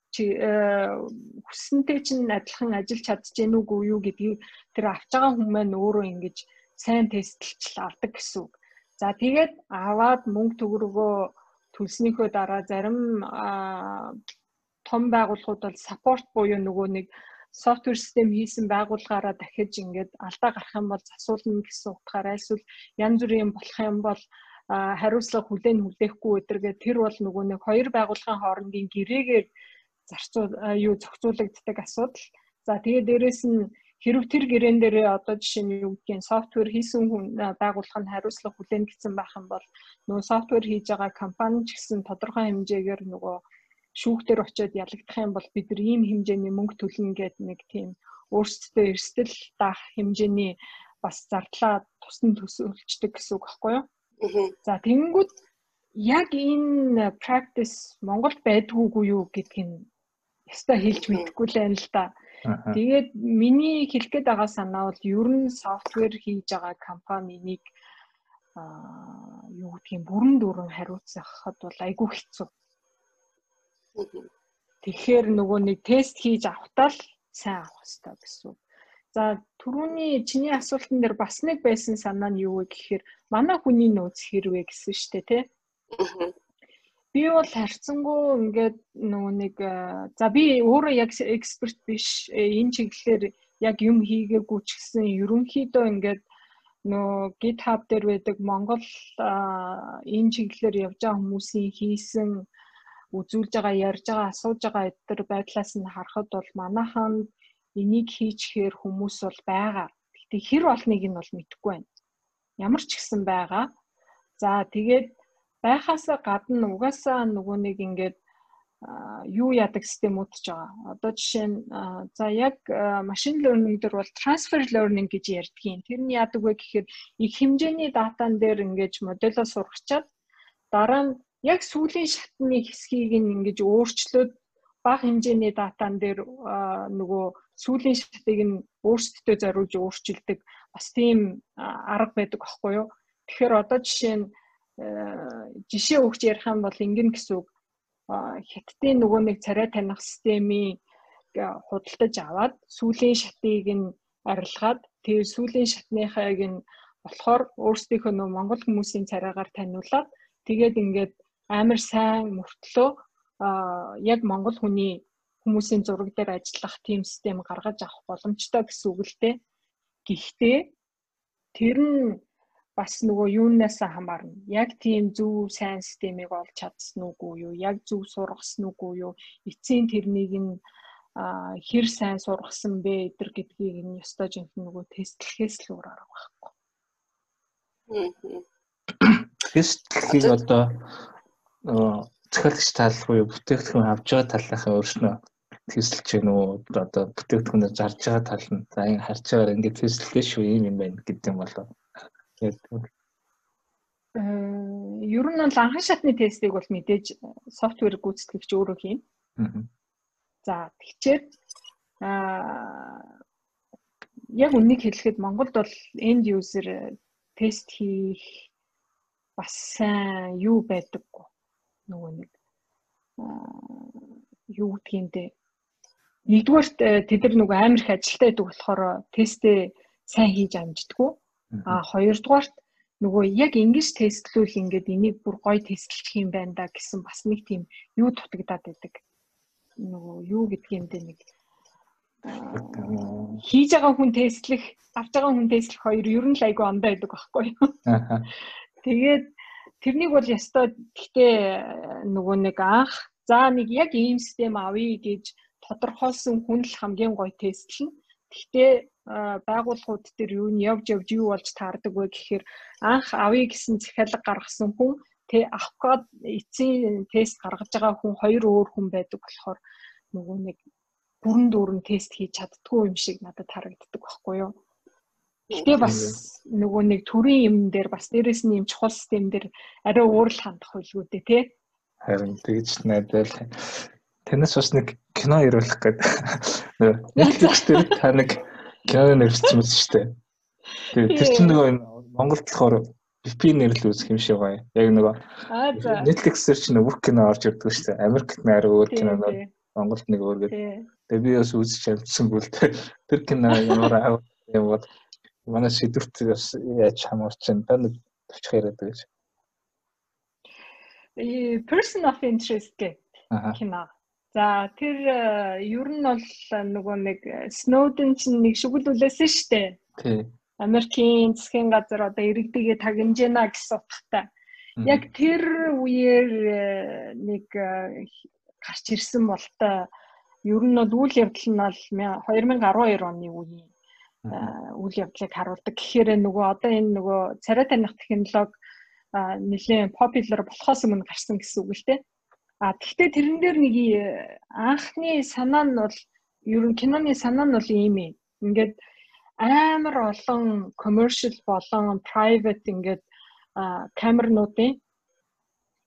хүссэнтэй чинь адилхан ажиллаж чадж гэнэ үгүй юу гэдгийг тэр авч байгаа хүн маань өөрөө ингэж сайн тестэлж авдаг гэсэн үг. За тэгээд аваад мөнгө төгрөгөө төлснийхөө дараа зарим том байгууллагууд бол саппорт буюу нөгөө нэг софтвер систем хийсэн байгууллагаараа дахиж ингээд алдаа гарах юм бол засуулна гэсэн утгаараа эсвэл янз бүрийн болох юм бол хариуцлага хүлээн хүлээхгүй өдргээ тэр бол нөгөө нэг хоёр байгууллагын хоорондын гэрээгээр зарцуу юу зохицуулагддаг асуудал. За тэгээ дээрэс нь хэрв тэр гэрээн дээрээ одоо жишээ нь юу гэдгийг софтвер хийсэн хүн байгууллага нь хариуцлага хүлээн гэсэн байх юм бол нөгөө софтвер хийж байгаа компани ч гэсэн тодорхой хэмжээгээр нөгөө шүүхтэр очиод ялагдах юм бол бид нар ийм хэмжээний мөнгө төлнө гэдэг нэг тийм өөрсдөө эрсдэл даах хэмжээний бас зардлаа тусдан төсөөлчдөг гэсэн үг байхгүй юу? За тэгэнгүүт яг энэ practice Монголд байдгүйгүй юу гэдгийг яста хэлж мэдэхгүй л байна л да. Тэгээд миний хэлэх гээд байгаа санаа бол ер нь софтвер хийж байгаа компаниник аа юу гэдгийг бүрэн дүүрэн хариуцахад бол айгүй хэцүү. Тэгэхээр нөгөө нэг тест хийж авахтаа л сайн авах хэрэгтэй гэсэн. За түрүүний чиний асуултан дээр бас нэг байсан санаа нь юу вэ гэхээр манай хүний нөөц хэрвээ гэсэн штэ тий. Би бол харьцангуй ингээд нөгөө нэг за би өөрөө яг эксперт биш энэ чиглэлээр яг юм хийгээгүй ч гэсэн ерөнхийдөө ингээд нөө GitHub дээр байдаг Монгол энэ чиглэлээр явж байгаа хүмүүсийн хийсэн үзүүлж байгаа ярьж байгаа асууж байгаа эдгээр байдлаас нь харахад бол манайхан энийг хийчихээр хүмүүс бол байгаа. Гэтэ хэр олныг нь бол мэдэхгүй байна. Ямар ч гэсэн байгаа. За тэгээд байхаасаа гадна угаасаа нөгөө нэг ингээд юу яадаг системүүд ч байгаа. Одоо жишээ нь за яг машин learning дээр бол transfer learning гэж ярьдгийн. Тэр нь яадаг вэ гэхээр их хэмжээний датан дээр ингэж модельо сургачаад дараа нь яг сүүлийн шатны хэсгийг ингэж өөрчлөөд бага хэмжээний датан дээр нөгөө сүүлийн шатыг нь өөрсдөө зориулж өөрчилдөг бас тийм арга байдаг аахгүй юу. Тэгэхээр одоо жишээ нь жишээ өгч ярих юм бол ингэн гэсэн үг хятадын нөгөө нэг царай таних системийн худалдаж аваад сүүлийн шатыг нь арилгаад тэгээ сүүлийн шатныхайг нь болохоор өөрсдийнхөө нөгөө монгол хүмүүсийн царайгаар таниулаад тэгээд ингээд амар сайн мөртлөө яг монгол хүний хүмүүсийн зураг дээр ажиллах тийм систем гаргаж авах боломжтой гэсэн үг л дээ. Гэхдээ тэр нь бас нөгөө юунаас хамаарна. Яг тийм зөв сайн системийг олж чадсан уугүй юу? Яг зөв сургасан уугүй юу? Эцсийн тэрнийг нь хэр сайн сургасан бэ эдэр гэдгийг нь ёстой жинхэнэ нөгөө тестлэхээс л өөр арга байхгүй. Тестлэхийг одоо захиалагч тал буюу бүтээгдэхүүн авч байгаа талынхаа өөрснөө тестэлж гэнэ үү одоо бүтээгдэхүүнээр зарж байгаа тал нь за ингэ харж байгаагаар ингээд тестлэхээ шүү юм юм байна гэдэг юм болоо. Э ер нь бол анхан шатны тестийг бол мэдээж софтвер гүйцэтгэгч өөрөө хийн. За тэгчээд аа яг үнийг хэлэхэд Монголд бол end user тест хийх бас сайн юу байдаггүй. Нөгөө нэг юу гэдгиймдээ нэгдүгээрт э, тэд нар нөгөө амар их ажилтаа байдаг болохоор тестээ сайн хийж амждаггүй. А хоёрдугаарт нөгөө яг ингэж тестлүүл ингээд энийг бүр гоё тестлчих юм байна да гэсэн бас нэг тийм юу дутагдаад байдаг. Нөгөө юу гэдгиймдээ нэг хийж байгаа хүн тестлэх, авч байгаа хүн тестлэх хоёр ер нь л айгүй ондоо байдаг байхгүй юу. Тэгээд тэрнийг бол ястой гэхдээ нөгөө нэг анх за нэг яг ийм систем авъя гэж тодорхойлсон хүн л хамгийн гоё тестлэн. Гэхдээ байгууллагууд дээр юу нь явж явж юу болж таардаг вэ гэхээр анх авъя гэсэн захиалга гаргасан хүн тэ гээд эцсийн тест гаргаж байгаа хүн хоёр өөр хүн байдаг болохоор нөгөө нэг бүрэн дүүрэн тест хийж чаддгүй юм шиг надад харагддаг байхгүй юу. Гэтэ бас нөгөө нэг төрийн юм дээр бас дээрэс нь юм чухал систем дээр арай өөр л хандах байлгүй дээ тий. Харин тэгж найдвал танаас бас нэг кино ирүүлэх гээд Netflix дээр та нэг кино нэрчсэн мэт шүү дээ. Тэгээ тэр чинь нөгөө Монголд болохоор VPN нэрлэл үүсэх юм шиг гоё. Яг нөгөө Netflix-ээр чинь бүх кино орж ирдэг шүү дээ. Америкт нэр өөр кино Монголд нэг өөр гэдэг. Тэгээ би бас үзэж амжсангүй л тэр кино ямар юм бол манай сэдвэрт бас яаж хамаарч байна. Та нэг товчих яриад гэж. Э person of interest гэх кино. За тэр э, ер нь бол нөгөө нэг Snowden чинь нэг шүглүүлээсэн штэ. Тий. Америкийн засгийн газар одоо иргэдэгээ тагнажэна гэсэн утгатай. Яг тэр үеэр э, нэг э, гарч ирсэн болтой ер нь бол үйл явдал нь бол 2012 оны үеийн үйл явдлыг харуулдаг. Тэгэхээр нөгөө одоо энэ нөгөө царай таних технологи нэлээд popular болохоос өмнө гарсан гэсэн үг л дээ. А тэгвэл тэрэн дээр нэг анхны санаа нь бол ер нь киноны санаа нь бол ийм юм. Ингээд амар олон commercial болон private ингээд камернуудын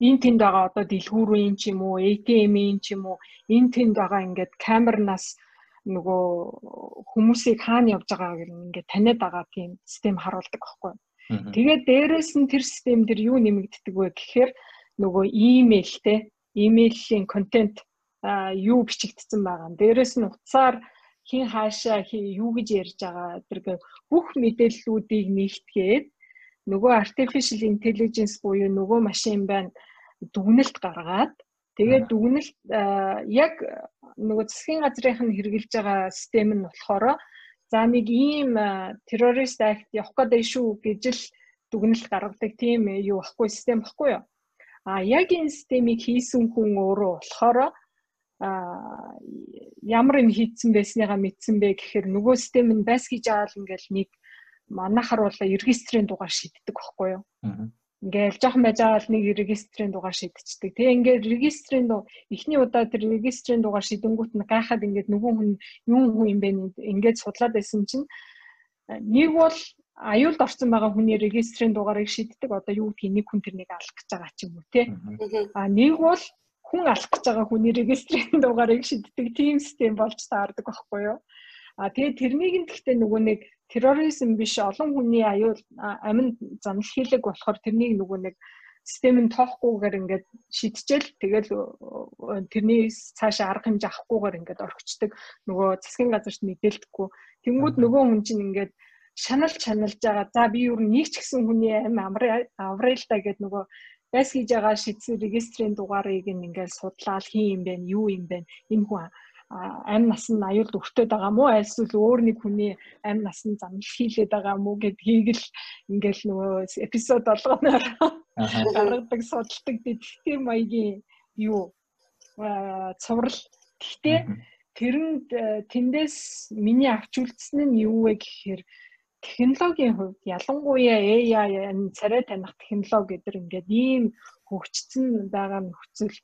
энэ тэнд байгаа одоо дэлгүүрийн ч юм уу ATM-ийн ч юм уу энэ тэнд байгаа ингээд камернаас нөгөө хүмүүсийг хаана явж байгааг ингээд таниад байгаа тийм систем харуулдаг байхгүй. Тэгээд дээрэс нь тэр систем дээр юу нэмэгддэг вэ гэхээр нөгөө имэйлтэй имэйлийн контент юу бичигдсэн байгаа. Дээрээс нь утсаар хин хаашаа юу гэж ярьж байгаа тэр бүх мэдээллүүдийг нэгтгээд нөгөө artificial intelligence буюу нөгөө машин байна дүгнэлт гаргаад тэгээд дүгнэлт яг нөгөө засгийн газрынх нь хэрэгжилж байгаа систем нь болохоор за нэг ийм terrorist act явах гэдэг шүү гэж л дүгнэлт гаргадаг тийм юу баггүй систем баггүй юу А яг энэ системийг хийсэн хүн өөрөө болохоор а ямар юм хийцэн байсныгаа мэдсэн бэ гэхээр нөгөө систем нь байс гэж аавал ингээл нэг манахаар бол регистрийн дугаар шийддэг байхгүй юу. Ингээл жоохон байж байгаа л нэг регистрийн дугаар шийдчихдэг. Тэгээ ингээд регистрийн дуу эхний удаа тэр регистрийн дугаар шидэнгүүт нь гайхаад ингээд нөгөө хүн юун хүн юм бэ ингээд судлаад байсан чинь нэг бол аюулд орсон байгаа хүний регистрийн дугаарыг шийддэг. Одоо юу гэдгийг нэг хүн тэрнийг алах гэж байгаа ч юм уу те. А нэг бол хүн алах гэж байгаа хүний регистрийн дугаарыг шийддэг team систем болж таардаг байхгүй юу? А тэгээ тэрнийг нь гэхдээ нөгөө нэг терроризм биш олон хүний аюул амин занал хийлэг болохоор тэрнийг нөгөө нэг систем нь тоохгүйгээр ингээд шийдчихэл тэгэл тэрний цаашаа арга хэмжээ авахгүйгээр ингээд орхичдаг нөгөө засгийн газарт мэдээлдэхгүй тэнгууд нөгөө хүн чинь ингээд шанал чаналж байгаа. За би юу нэг ч гэсэн хүний амь аврал та гэд нөгөө байс хийж байгаа шийдсэн регистрийн дугаарыг ингээд судлаад хин юм бэ юу юм бэ энэ хүн амь нас нь аюулд өртөөд байгаа мó? Эсвэл өөр нэг хүний амь нас нь замл хийлээд байгаа мó гэдгийг л ингээл нөгөө эпизод болгоноор гаргадаг судалдаг. Дэвтгтэй маягийн юу? Цуврал. Гэхдээ тэрэнд тэндээс миний авч үлдсэн нь юу вэ гэхээр технологийн хувьд ялангуяа AI царай таних технологи гэдэр ингээд ийм хөгжсөн байгаа нөхцөл.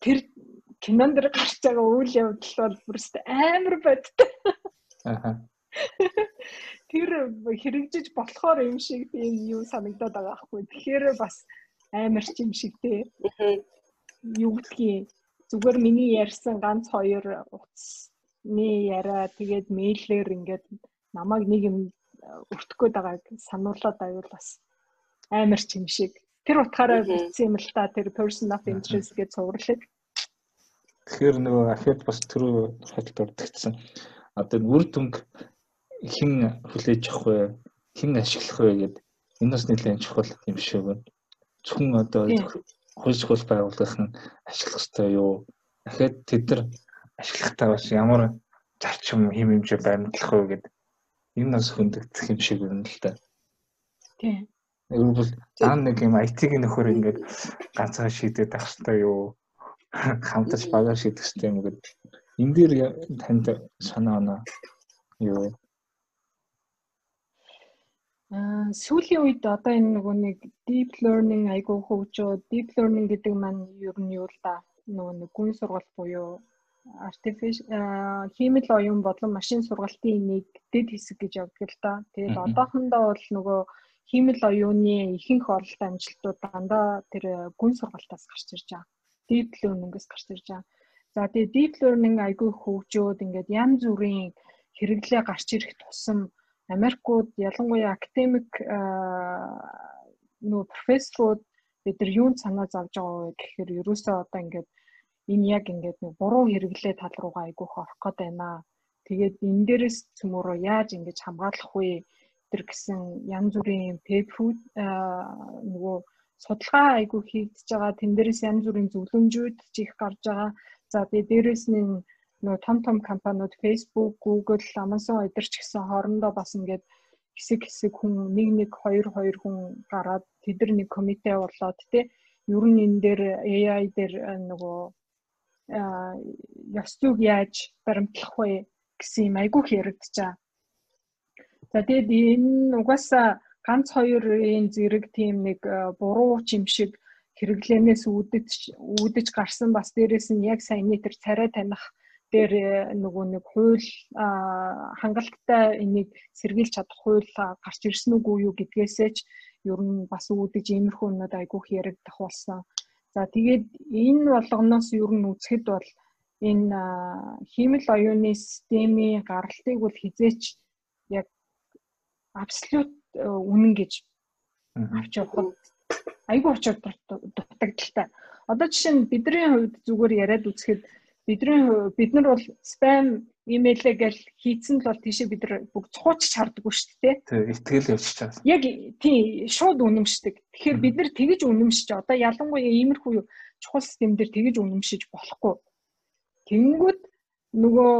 Тэр кинон дэр гарч байгаа үйл явдал бол бүрст амар бодтой. Аа. Тэр хэрэгжиж болохоор юм шиг тийм юу санагдаад байгаа хгүй. Тэгэхээр бас амар ч юм шиг тий. Юу гэдгийг зүгээр миний ярьсан ганц хоёр утасны яриа тэгээд мэйлээр ингээд намайг нэг юм өртөх гээд байгааг сануулад аюул бас амар ч юм шиг. Тэр утгаараа бичсэн юм л та тэр person of interest гэж цувралыг Тэгэхээр нөгөө афет бас түрүү хаталт ордогдсон. Одоо үр дүнг хэн хүлээж авах вэ? Хэн ашиглах вэ гэдэг энэ бас нэлээд чухал юм шиг байна. Зөвхөн одоо хөлсгөл байгуулгах нь ашиглах хэрэгтэй юу? Дахиад тэд нар ашиглахтаа бас ямар зарчим хэм хэмжээ баримтлах вэ гэдэг энэ бас хөндөгдөх юм шиг байна л да. Тийм. Өөрөөр зан нэг юм IT-ийн нөхөр ингээд ганцхан шийдээд авах хэрэгтэй юу? Хамтарч багаар шийдэх хэрэгтэй юм гээд энэ дээр танд санаа оноо. Юу вэ? Аа сүүлийн үед одоо энэ нөгөө нэг deep learning айгуу хөгжөө deep learning гэдэг маань ер нь юу л да? Нөгөө нэг гүн сургалт буюу artificial хиймэл оюун болон машин сургалтын нэг дэд хэсэг гэж явдаг л да. Тэгээд одоохондоо бол нөгөө хиймэл оюуны ихэнх оролт амжилтууд дандаа тэр гүн сургалтаас гарч ирж байгаа deep learning-ээс гарч ирж байгаа. За тэгээ deep learning айгүй хөгжөөд ингээд янз бүрийн хэрэглээ гарч ирэх тусам Америкууд ялангуяа академик нөө профессорууд бид нар юунд санаа зовж байгаа вэ гэхээр ерөөсөө одоо ингээд энэ яг ингээд нэг буруу хэрэглээ тал руугаа айгүйх орох гээд байна. Тэгээд энэ дээрээс цөмөрөө яаж ингэж хамгаалах вэ? тэр гэсэн янз бүрийн food нөгөө судалгаа айгүй хийгдэж байгаа. Тэн дээрээс янз бүрийн зөвлөмжүүд ч их гарч байгаа. За тэгээ дээрээс нь нөгөө том том компаниуд Facebook, Google, Amazon эдэр ч гэсэн хоорондоо бас ингээд хэсэг хэсэг хүн нэг нэг хоёр хоёр хүн гараад тэд нар нэг комитет болоод тий ер нь энэ дээр AI дээр э, нөгөө ёс зүг яаж баримтлах вэ гэсэн юм айгүйх яригдчихаа. За тэгээд энэ угаасаа ганц хоёрын зэрэг тийм нэг э, буруу чим шиг хэрэглэнээс үүдэж үүдэж гарсан бас дээрэс нь яг саяны тэр царай таних дээр э, нөгөө нэг хууль хангалттай энийг сэргийлж чадах хууль гарч ирсэн үгүй юу гэдгээсээ ч ер нь бас үүдэж иймэрхүү өнөд айгүйх яригдах болсон. За тэгээд энэ болгоноос ер нь үзэхэд бол энэ хиймэл оюуны системийн гаралтыг бол хизээч яг абсолют үнэн гэж авч явахад айгүй очоод дутагдaltaй. Одоо жишээ нь бидний хувьд зүгээр яриад үзэхэд бидний бид нар бол спам имэйлээ гэл хийцэн л бол тийшээ бид нар бүгд цууч чардаггүй шүү дээ. Тий, итгэл явчих чаас. Яг тий, шууд үнэмшдэг. Тэгэхээр бид нар тэгэж үнэмшиж одоо ялангуяа иймэрхүү чухал систем дээр тэгэж үнэмшиж болохгүй. Тэнгүүд нөгөө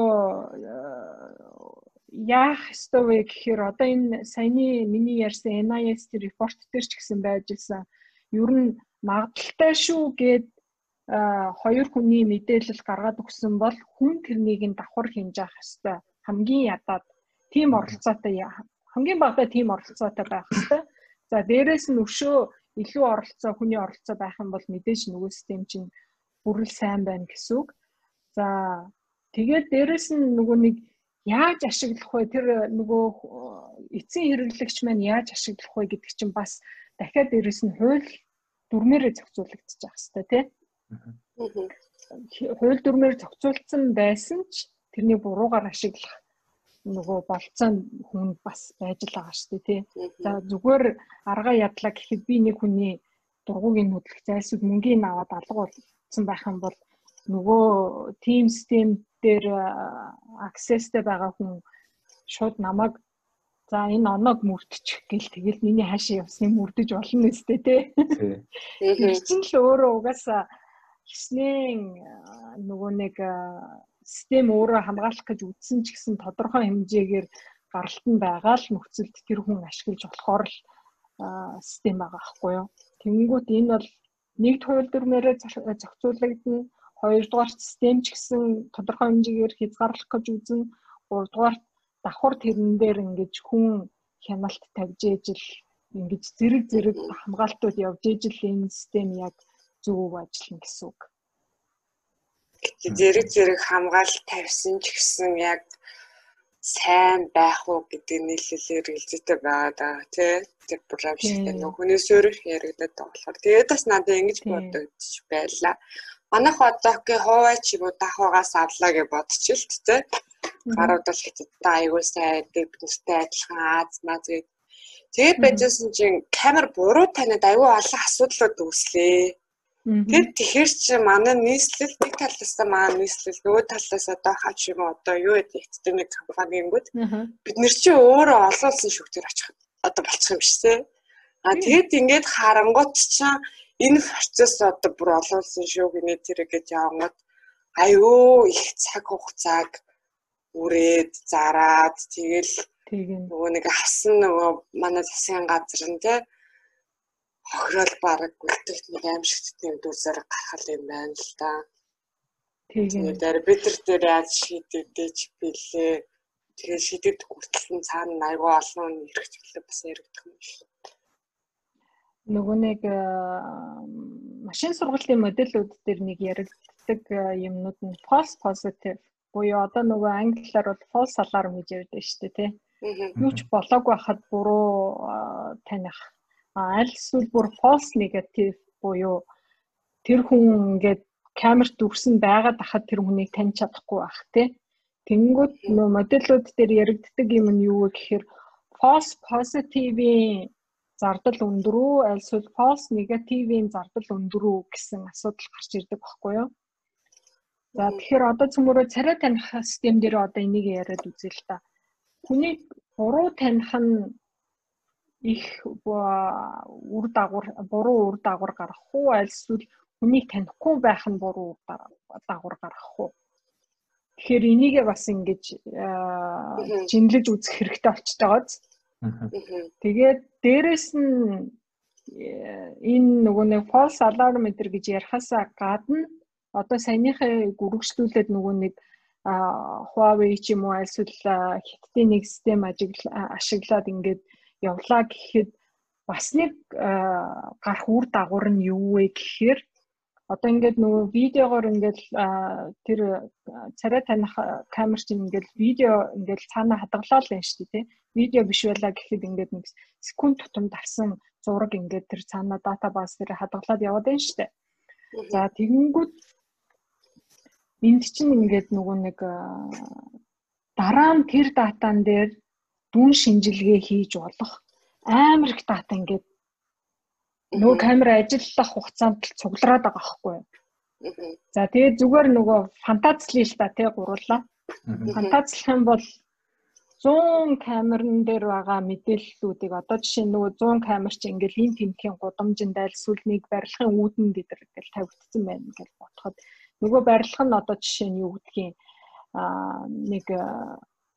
яах ёстой вэ гэхээр одоо энэ саяны миний ярьсан NIST report дээр ч гэсэн байж ирсэн. Ер нь магадaltaй шүү гэд хоёр хүний мэдээлэл гаргаад өгсөн бол хүн тэрнийг нь давхар хэмж авах ёстой. Хамгийн ядаад тийм оролцоотой хамгийн багадаа тийм оролцоотой байх ёстой. За дээрэс нь өшөө илүү оролцоо хүний оролцоо байх юм бол мэдээж нөгөө систем чинь бүрэл сайн байна гэсэн үг. За тэгээд дээрэс нь нөгөө нэг яаж ашиглах вэ? Тэр нөгөө эцсийн хэрэглэгч маань яаж ашиглах вэ гэдэг чинь бас дахиад дээрэс нь хууль дүрмээрээ зохицуулагдчих хэрэгтэй тий. Хууль дүрмээр зохицуулсан байсан ч тэрний буруугаар ашиглах нөгөө болцоо хүн бас байж л байгаа шүү дээ тий. За зүгээр арга ядлаа гэхэд би нэг хүний дургуугийн хөдлөх зайлсууд мөнгөний аваад алга болсон байх юм бол нөгөө team system дээр accessтэй байгаа хүн шууд намайг за энэ оноог мөрдчих гэл тэгэл миний хаашаа явсныг мөрдөж болно нэстэй тий. Тэр чинь л өөрөө угаасаа хиснэн нөгөө нэг систем өөрөө хамгаалах гэж үзсэн ч гэсэн тодорхой хэмжээгээр гаралт нь байгаа л нөхцөлд тэр хүн ашиглаж болохоор л систем байгаа байхгүй юу. Тэнгүүт энэ бол нэгд хууль дүрмээрээ зохицуулагдана. Хоёрдугаар систем ч гэсэн тодорхой хэмжээгээр хязгаарлах гэж үзэн. Гуравдугаар давхар тэрэн дээр ингэж хүн хяналт тавьж ижил ингэж зэрэг зэрэг хамгаалтууд явж ижил энэ систем яг зөв ажиллана гэсэн үг зэрэг зэрэг хамгаалалт тавьсан ч гэсэн яг сайн байх уу гэдэг нийлэлээр хэлцээтэй байгаа даа тий тэр програм шиг нэг хүнээс өөрөөр яригадаад байгаа болохоор тэгээд бас надад ингэж бодогдож байлаа. Манайх одоогийн хуваа ч юм уу дахуугаас авлаа гэж бодчихвол тий гарууд бол хятадтай аягүй сайн бид нартай адилхан Аз маз гээд тэгээд байжсэн чинь камер буруу таниад аягүй олон асуудлууд үүслээ. Тэр тэгэхэр чи манай нийслэл нэг талаас нь манай нийслэл нөгөө талаас одоо хаач юм одоо юу гэдэг эцтэй нэг компанигингүүд бид нэр чи өөрөө олоолсон шүгтэр очих одоо болчих юм шээ. А тэгэд ингээд харангуут чинь энэ процесс одоо бүр олоолсон шүү гинэ тэр гэж явангууд аюу их цаг хугацааг үрээд зараад тэгэл нөгөө нэг авсан нөгөө манай засгийн газар нь те хохирол баг үлдэлт нэг аимшигт тийм дүүсээр гаргал юм байна л да. Тэгээд арбитр дээр яаж шийдэгдэж билээ. Тэгээд шийдэд хүртэл нь цаана айгүй олон чиглэл бас яригдах юм шиг. Нөгөө нэг машин сургалтын модельүүд дээр нэг яригддаг юмнууд нь false positive буюу одоо нөгөө англиар бол false alarm гэж ярьдаг шүү дээ тий. Юу ч болоог байхад буруу таних аль эсвэл бүр false negative буюу тэр хүн ингээд камерт дүрсэн байгаад ахад тэр хүнийг таньж чадахгүй байх тий. Тэнгүүд нөө модельүүд дээр яригддаг юм нь юу вэ гэхээр false positive-ийн зардал өндөр үү аль эсвэл false negative-ийн зардал өндөр үү гэсэн асуудал гарч ирдэг байхгүй юу? За тэгэхээр одоо цөмөрөө царай таних систем дээр одоо энийг яриад үзье л та. Хүнийг буруу таних нь их үр дагавар буруу үр дагавар гарах уу аль эсвэл хүнийг танихгүй байх нь буруу дагавар гарах уу тэгэхээр энийгээ бас ингэж жинлэж үзэх хэрэгтэй болчихж байгааз тэгээд дээрэс нь э, энэ нөгөө нэг false alarm meter гэж ярихаасаа гадна одоо саяныхаа гүрэгшлүүлээд нөгөө нэг Huawei ч юм уу альсвал хятадын нэг систем ашиглаад ингээд явлаа гэхэд бас нэг гарах үр дагавар нь юу вэ гэхээр одоо ингээд нөгөө видеогоор ингээд тэр царай таних камер чинь ингээд видео ингээд цаана хадгалаад юм шүү дээ видео биш байлаа гэхэд ингээд нэг секунд тутамд авсан зураг ингээд тэр цаана датабаз дээр хадгалаад яваад байна шүү дээ. За тэгэнгүүт энд чинь ингээд нөгөө нэг дараа нь тэр датан дээр дүн шинжилгээ хийж болох амар их дата ингээд нөгөө камера ажиллах хугацаанд л цуглараад байгаа байхгүй. За тэгээд зүгээр нөгөө фантазлий л та тий гурлаа. Фантазлах юм бол 100 камерын дээр байгаа мэдээллүүдийг одоо жишээ нөгөө 100 камер чи ингээл энэ тэмдгийн гудамжинд эсвэл нэг барилгын үүдэн дээр гэл тавигдсан байна гэж бодоход нөгөө барилга нь одоо жишээ нь юу гэдгийг аа нэг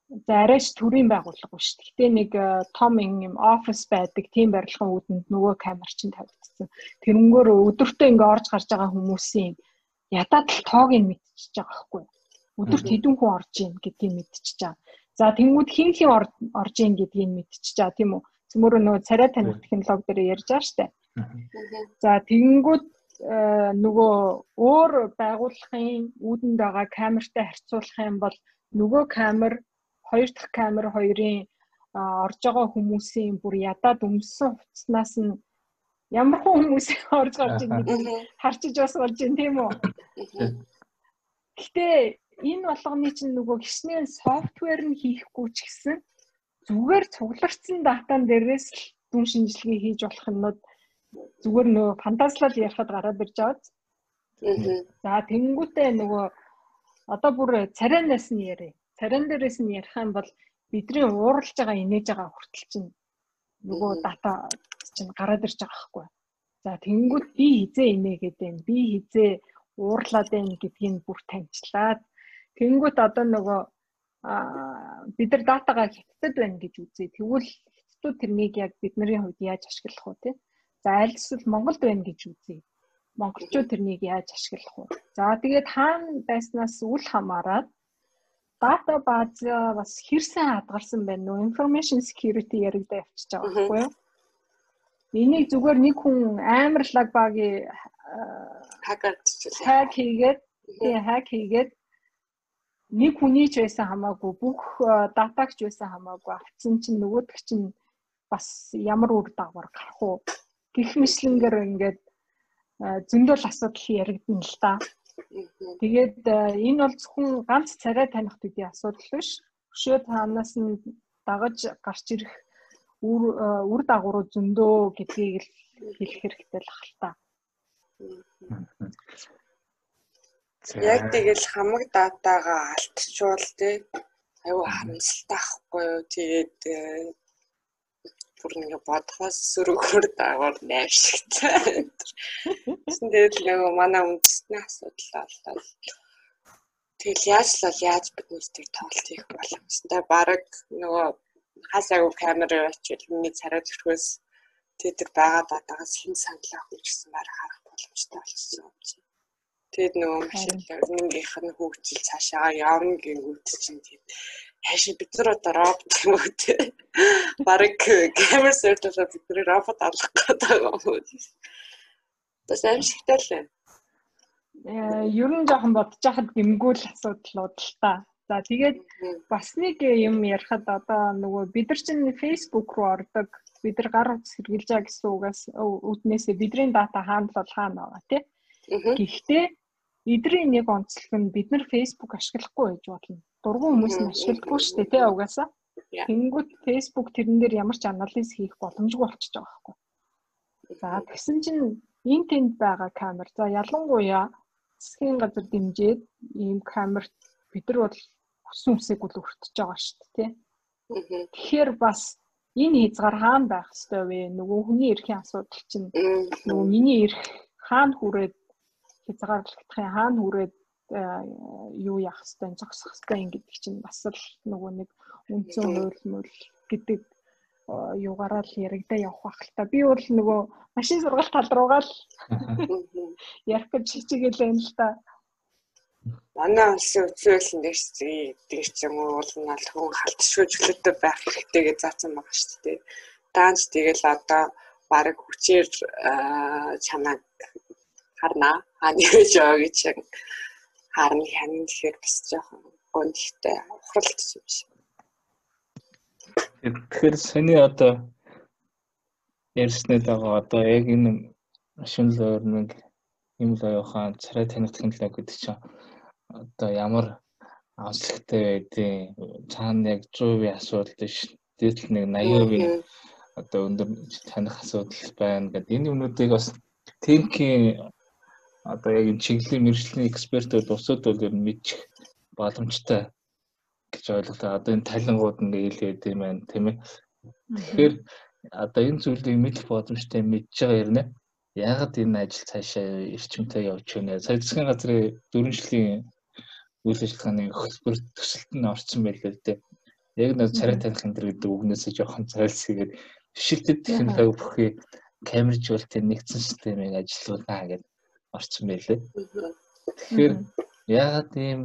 За арайч төрийн байгууллага биш. Гэхдээ нэг э, том юм офис байдаг тийм барилгын үүдэнд нөгөө камер чинь тавигдсан. Тэрнгөөр өдөртөө ингээ орж гарч байгаа хүмүүсийн ядаад л тоог нь мэдчихэж байгаа байхгүй. Өдөрт хэдэн хүн орж ийн гэдгийг мэдчихэж байгаа. За тэнгууд хин хин орж ийн гэдгийг мэдчихэж байгаа тийм үү. Цөмөрөө нөгөө царай таних технологи дээр ярьж байгаа штэ. За тэнгууд э, нөгөө өөр байгууллагын үүдэнд байгаа камертай харьцуулах юм бол нөгөө камер хоёр дахь камер хоёрын орж байгаа хүмүүсийн бүр ядаад өмссөн хувцснаас нь ямар хүмүүс орж гарч ирнийг харчиж бас болж байна тийм үү. Гэтэ энэ болгоны чинь нөгөө гисний софтвер нь хийхгүй ч гэсэн зүгээр цугларсан датан дээрээс л дүн шинжилгээ хийж болох юмнууд зүгээр нөгөө фантазлал ярихад гараад ирж байгаа. За тэнгүүтээ нөгөө одоо бүр царайнаас нь ярив царин дээрээс нь ярих юм бол бидний ууралж байгаа инээж байгаа хүртэл чинь нөгөө дата чинь гараад ирж байгаа хгүй. За тэнгууд би хизээ инээгээд байна. Би хизээ уурлаад байна гэдгийг бүр таньчлаад тэнгууд одоо нөгөө бид нар датагаа хятадд байна гэж үзье. Тэгвэл хятадууд тэрнийг яг бидний хувьд яаж ашиглах вэ те? За аль эсвэл Монголд байна гэж үзье. Монголчууд тэрнийг яаж ашиглах вэ? За тэгээд хаана байснаас үл хамааран дата бааз бас хэрсэн хадгалсан байна нөө information security яригдаа явчихж байгаа байхгүй юу? Энийг зүгээр нэг хүн амар лаг багийн хакер хак хийгээд тий хак хийгээд нэг хүний ч байсан хамаагүй бүх датагч байсан хамаагүй авцсан чинь нөгөөдөг чинь бас ямар үр дагавар гарах уу гих мэтлэнгээр ингээд зөндөл асуудал яригдана л та. Тэгээд э, энэ бол зөвхөн ганц царай таних төдий асуудал биш. Өшөө таанаас нь дагаж гарч ирэх үр э, үр дагавруу зөндөө гэдгийг л хэлэх хэрэгтэй л хальтаа. Яг тэгэл хамаг датагаа алдчихвал тий аюу харамсалтай ахгүй юу. Тэгээд э, бүр нэг бодхоос сөрөгөр дагавар найршигтай. Тэгээд л нөгөө манай үндэсний асуудал боллоо. Тэгэл яаж л бол яаж бид нэртэй тоолт хийх боломжтой. Бараг нөгөө хасаагүй камер очил миний царай төрхөөс тэд байгаа датагаас хэн санал авах гэсэн бараг харах боломжтой болсон юм чи. Тэгэд нөгөө машин learning-ийнх нь хөгжил цаашаа явна гингүүт чинь тийм хаашаа бид нар одоо робот юм уу те. Бараг камер сертификат бид нар робот алах гэдэг юм уу. Бас аимшигтай л байна. Э ер нь жоохон бодож хахад гимгүүл асуудлууд л та. За тэгээд бас нэг юм ярихад одоо нөгөө бид нар чинь Facebook руу ордог бид нар гар утас хэрглэж байгаа гэсэн угаас үүднээсээ бидний дата хаана бол хаана байгаа тий. Гэхдээ эдрийн нэг онцлог нь бид нар Facebook ашиглахгүй байж болно. Дургуун хүмүүс нь ашигладаггүй шүү дээ тий угаасаа. Тэнгүүд Facebook тэрэн дээр ямар ч анализ хийх боломжгүй болчихж байгаа байхгүй. За тэгсэн чинь энэ тэнд байгаа камер. За ялангуяа засгийн газар дэмжиж ийм камерт бид нар бол хүссэн үсэг үл өртөж байгаа шүү дээ тий. Тэгэхээр бас энэ хязгаар хаана байх ёстой вэ? Нөгөө хүний эрхийн асуудал чинь нөгөө миний эрх хаана хүрээд хязгаарлагдахын хаана хүрээд э, юу яах хэвтэй зогсох хэвтэй гэдэг чинь бас л нөгөө нэг үндсэн хууль мөл гэдэг юугаараа л яригдаа явах байх л та. Би бол нөгөө машин сургалт тал руугаа л ярих гэж хичээгээл байна л та. Манай улсын үзүүлэлт дээр дээр ч юм уу бол нь хүн халтшгүй чөлөөтэй байх хэрэгтэй гэж заасан байгаа шүү дээ. Даанч тэгэл одоо баг хүчээр чанаг харна гэж байгаа гэж харна хянана гэхээр бас жоохон гонхтой ухралт юм шиг. Тэгэхээр саний одоо ярьснаа байгаа одоо яг энэ машин learning юм л аяахан царай таних технологи гэдэг чинь одоо ямар онцлогтой байдیں۔ Цаана яг 100% асуудал биш. Дээдл нэг 80% одоо өндөр таних асуудал байна гэдэг. Энэ юмнуудыг бас тэнхийн одоо яг энэ чиглэлийн мэрэгжлийн экспертүүд усуд бол ер нь мэдчих боломжтой гэж ойлголоо. Одоо энэ талингууд ингээ хэлгээд юм байна тийм ээ. Тэгэхээр одоо энэ зүйлийг мэдэх боломжтой мэдж байгаа юм нэ. Яагаад энэ ажил цаашаа эрчимтэй явж байна? Сая засгийн газрын дөрвөн жилийн үйл ажиллагааны хөтөлбөр төсөлд нь орсон байлээ тийм. Яг нэг царай таних энэ гэдэг үгнээсээ жоохон зайлсхийгээд бишилтэд технологи бүхий камержуултын нэгдсэн системийг ажилуулнаа гэж орсон байлээ. Тэгэхээр яагаад ийм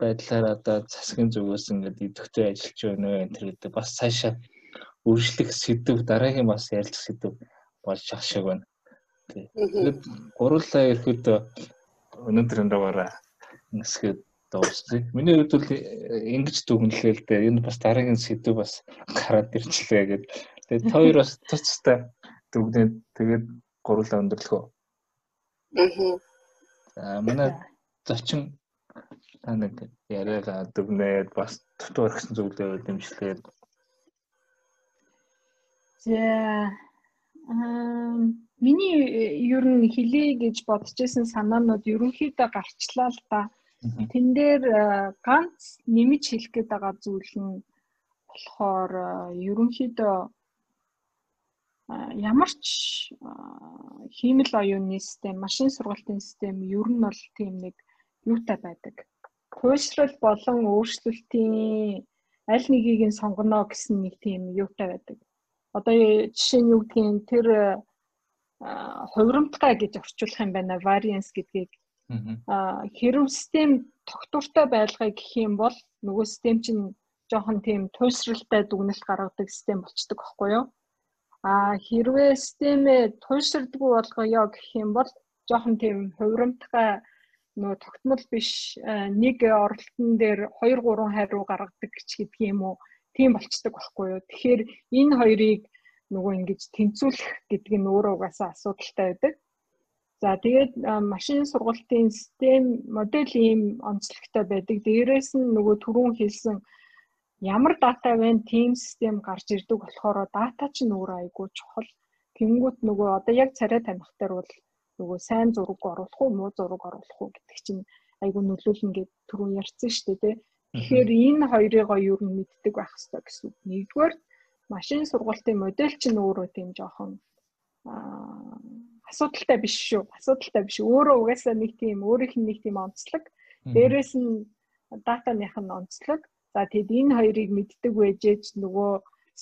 байдлаар одоо засгийн зүгээс ингээд идэвхтэй ажиллаж байна вэ энэ гэдэг бас цаашаа үржлэх сэдв дараагийн бас ярилцах сэдв болж ах шиг байна. Тэгээд гурлаа ирэхэд өнөөдрийн дугаараа ингэсгээд дуусчих. Миний хувьд бол ингэж дүгнэлээ л дээ. Энэ бас дараагийн сэдв бас гараад ирчлээ гэдэг. Тэгээд хоёр бас туцтай дүгнээд тэгээд гурлаа өндөрлөхөө. Аа. За манай зочин та нэг яриага дүгнээд бас дутуу орхисон зүйлээ дэмжлээд. За ам миний ер нь хэлий гэж бодож исэн санаанууд ерөнхийдөө гарчлаа л та. Тэн дээр ганц нэмж хэлэх гээд байгаа зүйл нь болохоор ерөнхийдөө ямар ч хиймэл оюуны систем, машин сургалтын систем ер нь бол тийм нэг юутай байдаг. Туйлшрал болон өөрчлөлтийн аль нэгийг нь сонгоно гэсэн нэг тийм юутай байдаг. Одоо жишээ нь юу гэдгийг тэр хувирамтгай гэж орчуулах юм байна. Variance гэдгийг аа хэрв систем тогтвортой байлгая гэх юм бол нөгөө систем чинь жоохон тийм туйлшралтай дүгнэлт гаргадаг систем болчдөг байхгүй юу? А хэрвээ системээ туйлширдаггүй болгоё гэх юм бол жоохон тийм хувирамтгай нөгөө тогтмол биш нэг оролтон дээр 2 3 хариу гаргадаг ч гэдэг юм уу тийм болцдог байхгүй юу. Тэгэхээр энэ хоёрыг нөгөө ингэж тэнцвүүлэх гэдэг нь өөрөө угаасаа асуудалтай байдаг. За тэгээд машин сургалтын систем модель ийм онцлогтой байдаг. Дээрээс нь нөгөө түрүүн хэлсэн ямар дата вэ? Тим систем гарч ирдэг болохоор дата ч нүүр айгуу чухал. Тэнгүүт нөгөө одоо яг царай дээр бол нөгөө сайн зураг оруулах уу, муу зураг оруулах уу гэдэг чинь айгуу нөлөөлнө гэд түрүүн ярьсан шүү дээ, тэ. Тэгэхээр энэ хоёрыгоо юу нь мэддэг байх хэрэгтэй гэсэн үг. Нэгдүгээр машин сургалтын модель чинь өөрөө тийм жоохон аа асуудалтай биш шүү. Асуудалтай биш. Өөрөө угаасаа нэг тийм өөрийнх нь нэг тийм онцлог. Дээрээс нь датаных нь онцлог. За тэгэд энэ хоёрыг мэддэг байжээч нөгөө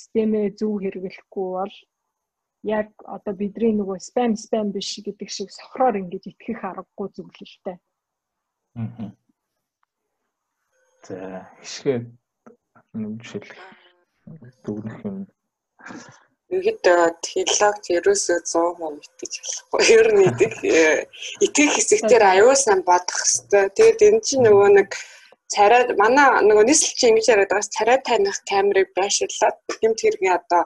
системээ зөв хэрэглэхгүй бол яг одоо бидний нөгөө спам спам биш гэдэг шиг сохроор ингэж итгэх аргагүй зөвлөлтэй. Аа. За хишгээ жишээлх дүгнэх юм. Ингээд технологи ерөөсөө 100% итгэж болохгүй. Ер нь идэх итгэх хэсэгтэр аюул сан бодох хэвээр. Тэгээд энэ чинь нөгөө нэг царай манай нөгөө нийслэл чинь ингэж яриад байгаас царай таних камерыг байширлаад гэмт хэргийн одоо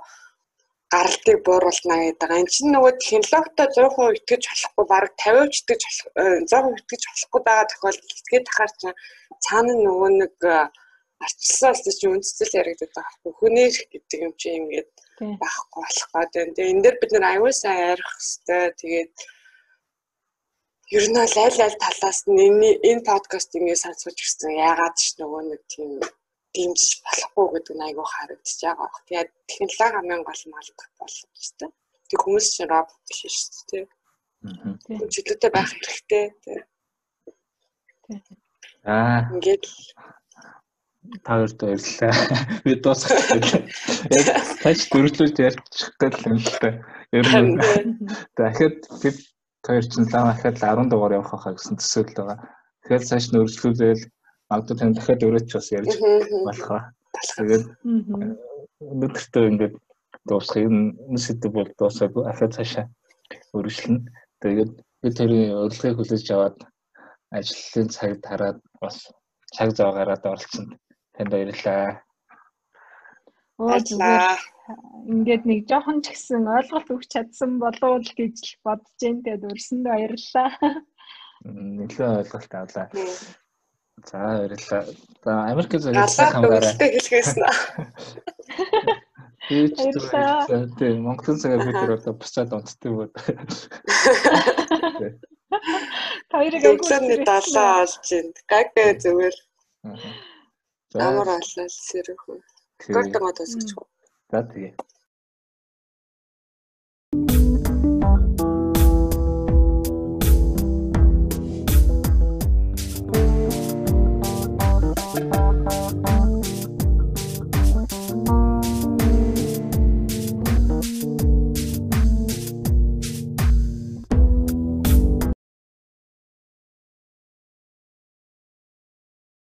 гаралтыг бууруулна гэдэг. Энэ чинь нөгөө технологитой 100% итгэж болохгүй баг 50% итгэж 100% итгэж болохгүй байгаа тохиолдолд итгэж тахаар чинь цаана нөгөө нэг арчилсан улс чинь үндэслэл яригддаг байхгүй хүний гэдэг юм чи ингээд байхгүй болох гэдэг. Тэгээ энэ дээр бид нар аюул сайн ярих хэвээр тэгээд ер нь аль аль талаас нь энэ подкаст ингээд сонсож гисэн яагаад ч нөгөө нэг тийм дэмжиж болохгүй гэдэг нь айгүй харагдаж байгаа. Тэгээд технологи амын гол малдах боломж тийм. Тэг хүмүүс чинь робот биш шүү дээ. Аа. Чөлөөтэй байх хэрэгтэй. Аа. Ингээд та хоёрт баярлалаа. Би дуусгах гэж. Яг тач дөрвөлж ярьчих гэл юм л та. Ер нь дахиад бид хоёр чинь лам дахиад 10 дугаар явах хаа гэсэн төсөөл байгаа. Тэгэхээр цааш нь өргөжлүүлээл магадгүй тань дахиад өрөөч бас ярьж болох ба. Тэгээд өнөөдөртөө ингээд дуусгах энэ сэдв бол дуусаагүй. Ахаа цаашаа өргөжлөнө. Тэгээд би тэрийн урилгыг хүлээж аваад ажлын цаг тараад бас цаг зав гараад оролцсон. Танд баярлалаа. Оо зүгээр ингээд нэг жоохон ч гэсэн ойлголт өгч чадсан болов уу гэж бодож जैन тэгээд өрсөндөө баярлалаа. Нэлээд ойлголт авлаа. За баярлалаа. За Америк зэрэг хамгаараа. хэлгээсэн. Ийч тийм Монголын цагаар бид нар одоо буцаад онцтой бод. Хоёрыг өглөөний 7 олж байна. Гаг зүгээр. Амар аллал сэрэх үү. Гортомод өсгөж. За тэгээ.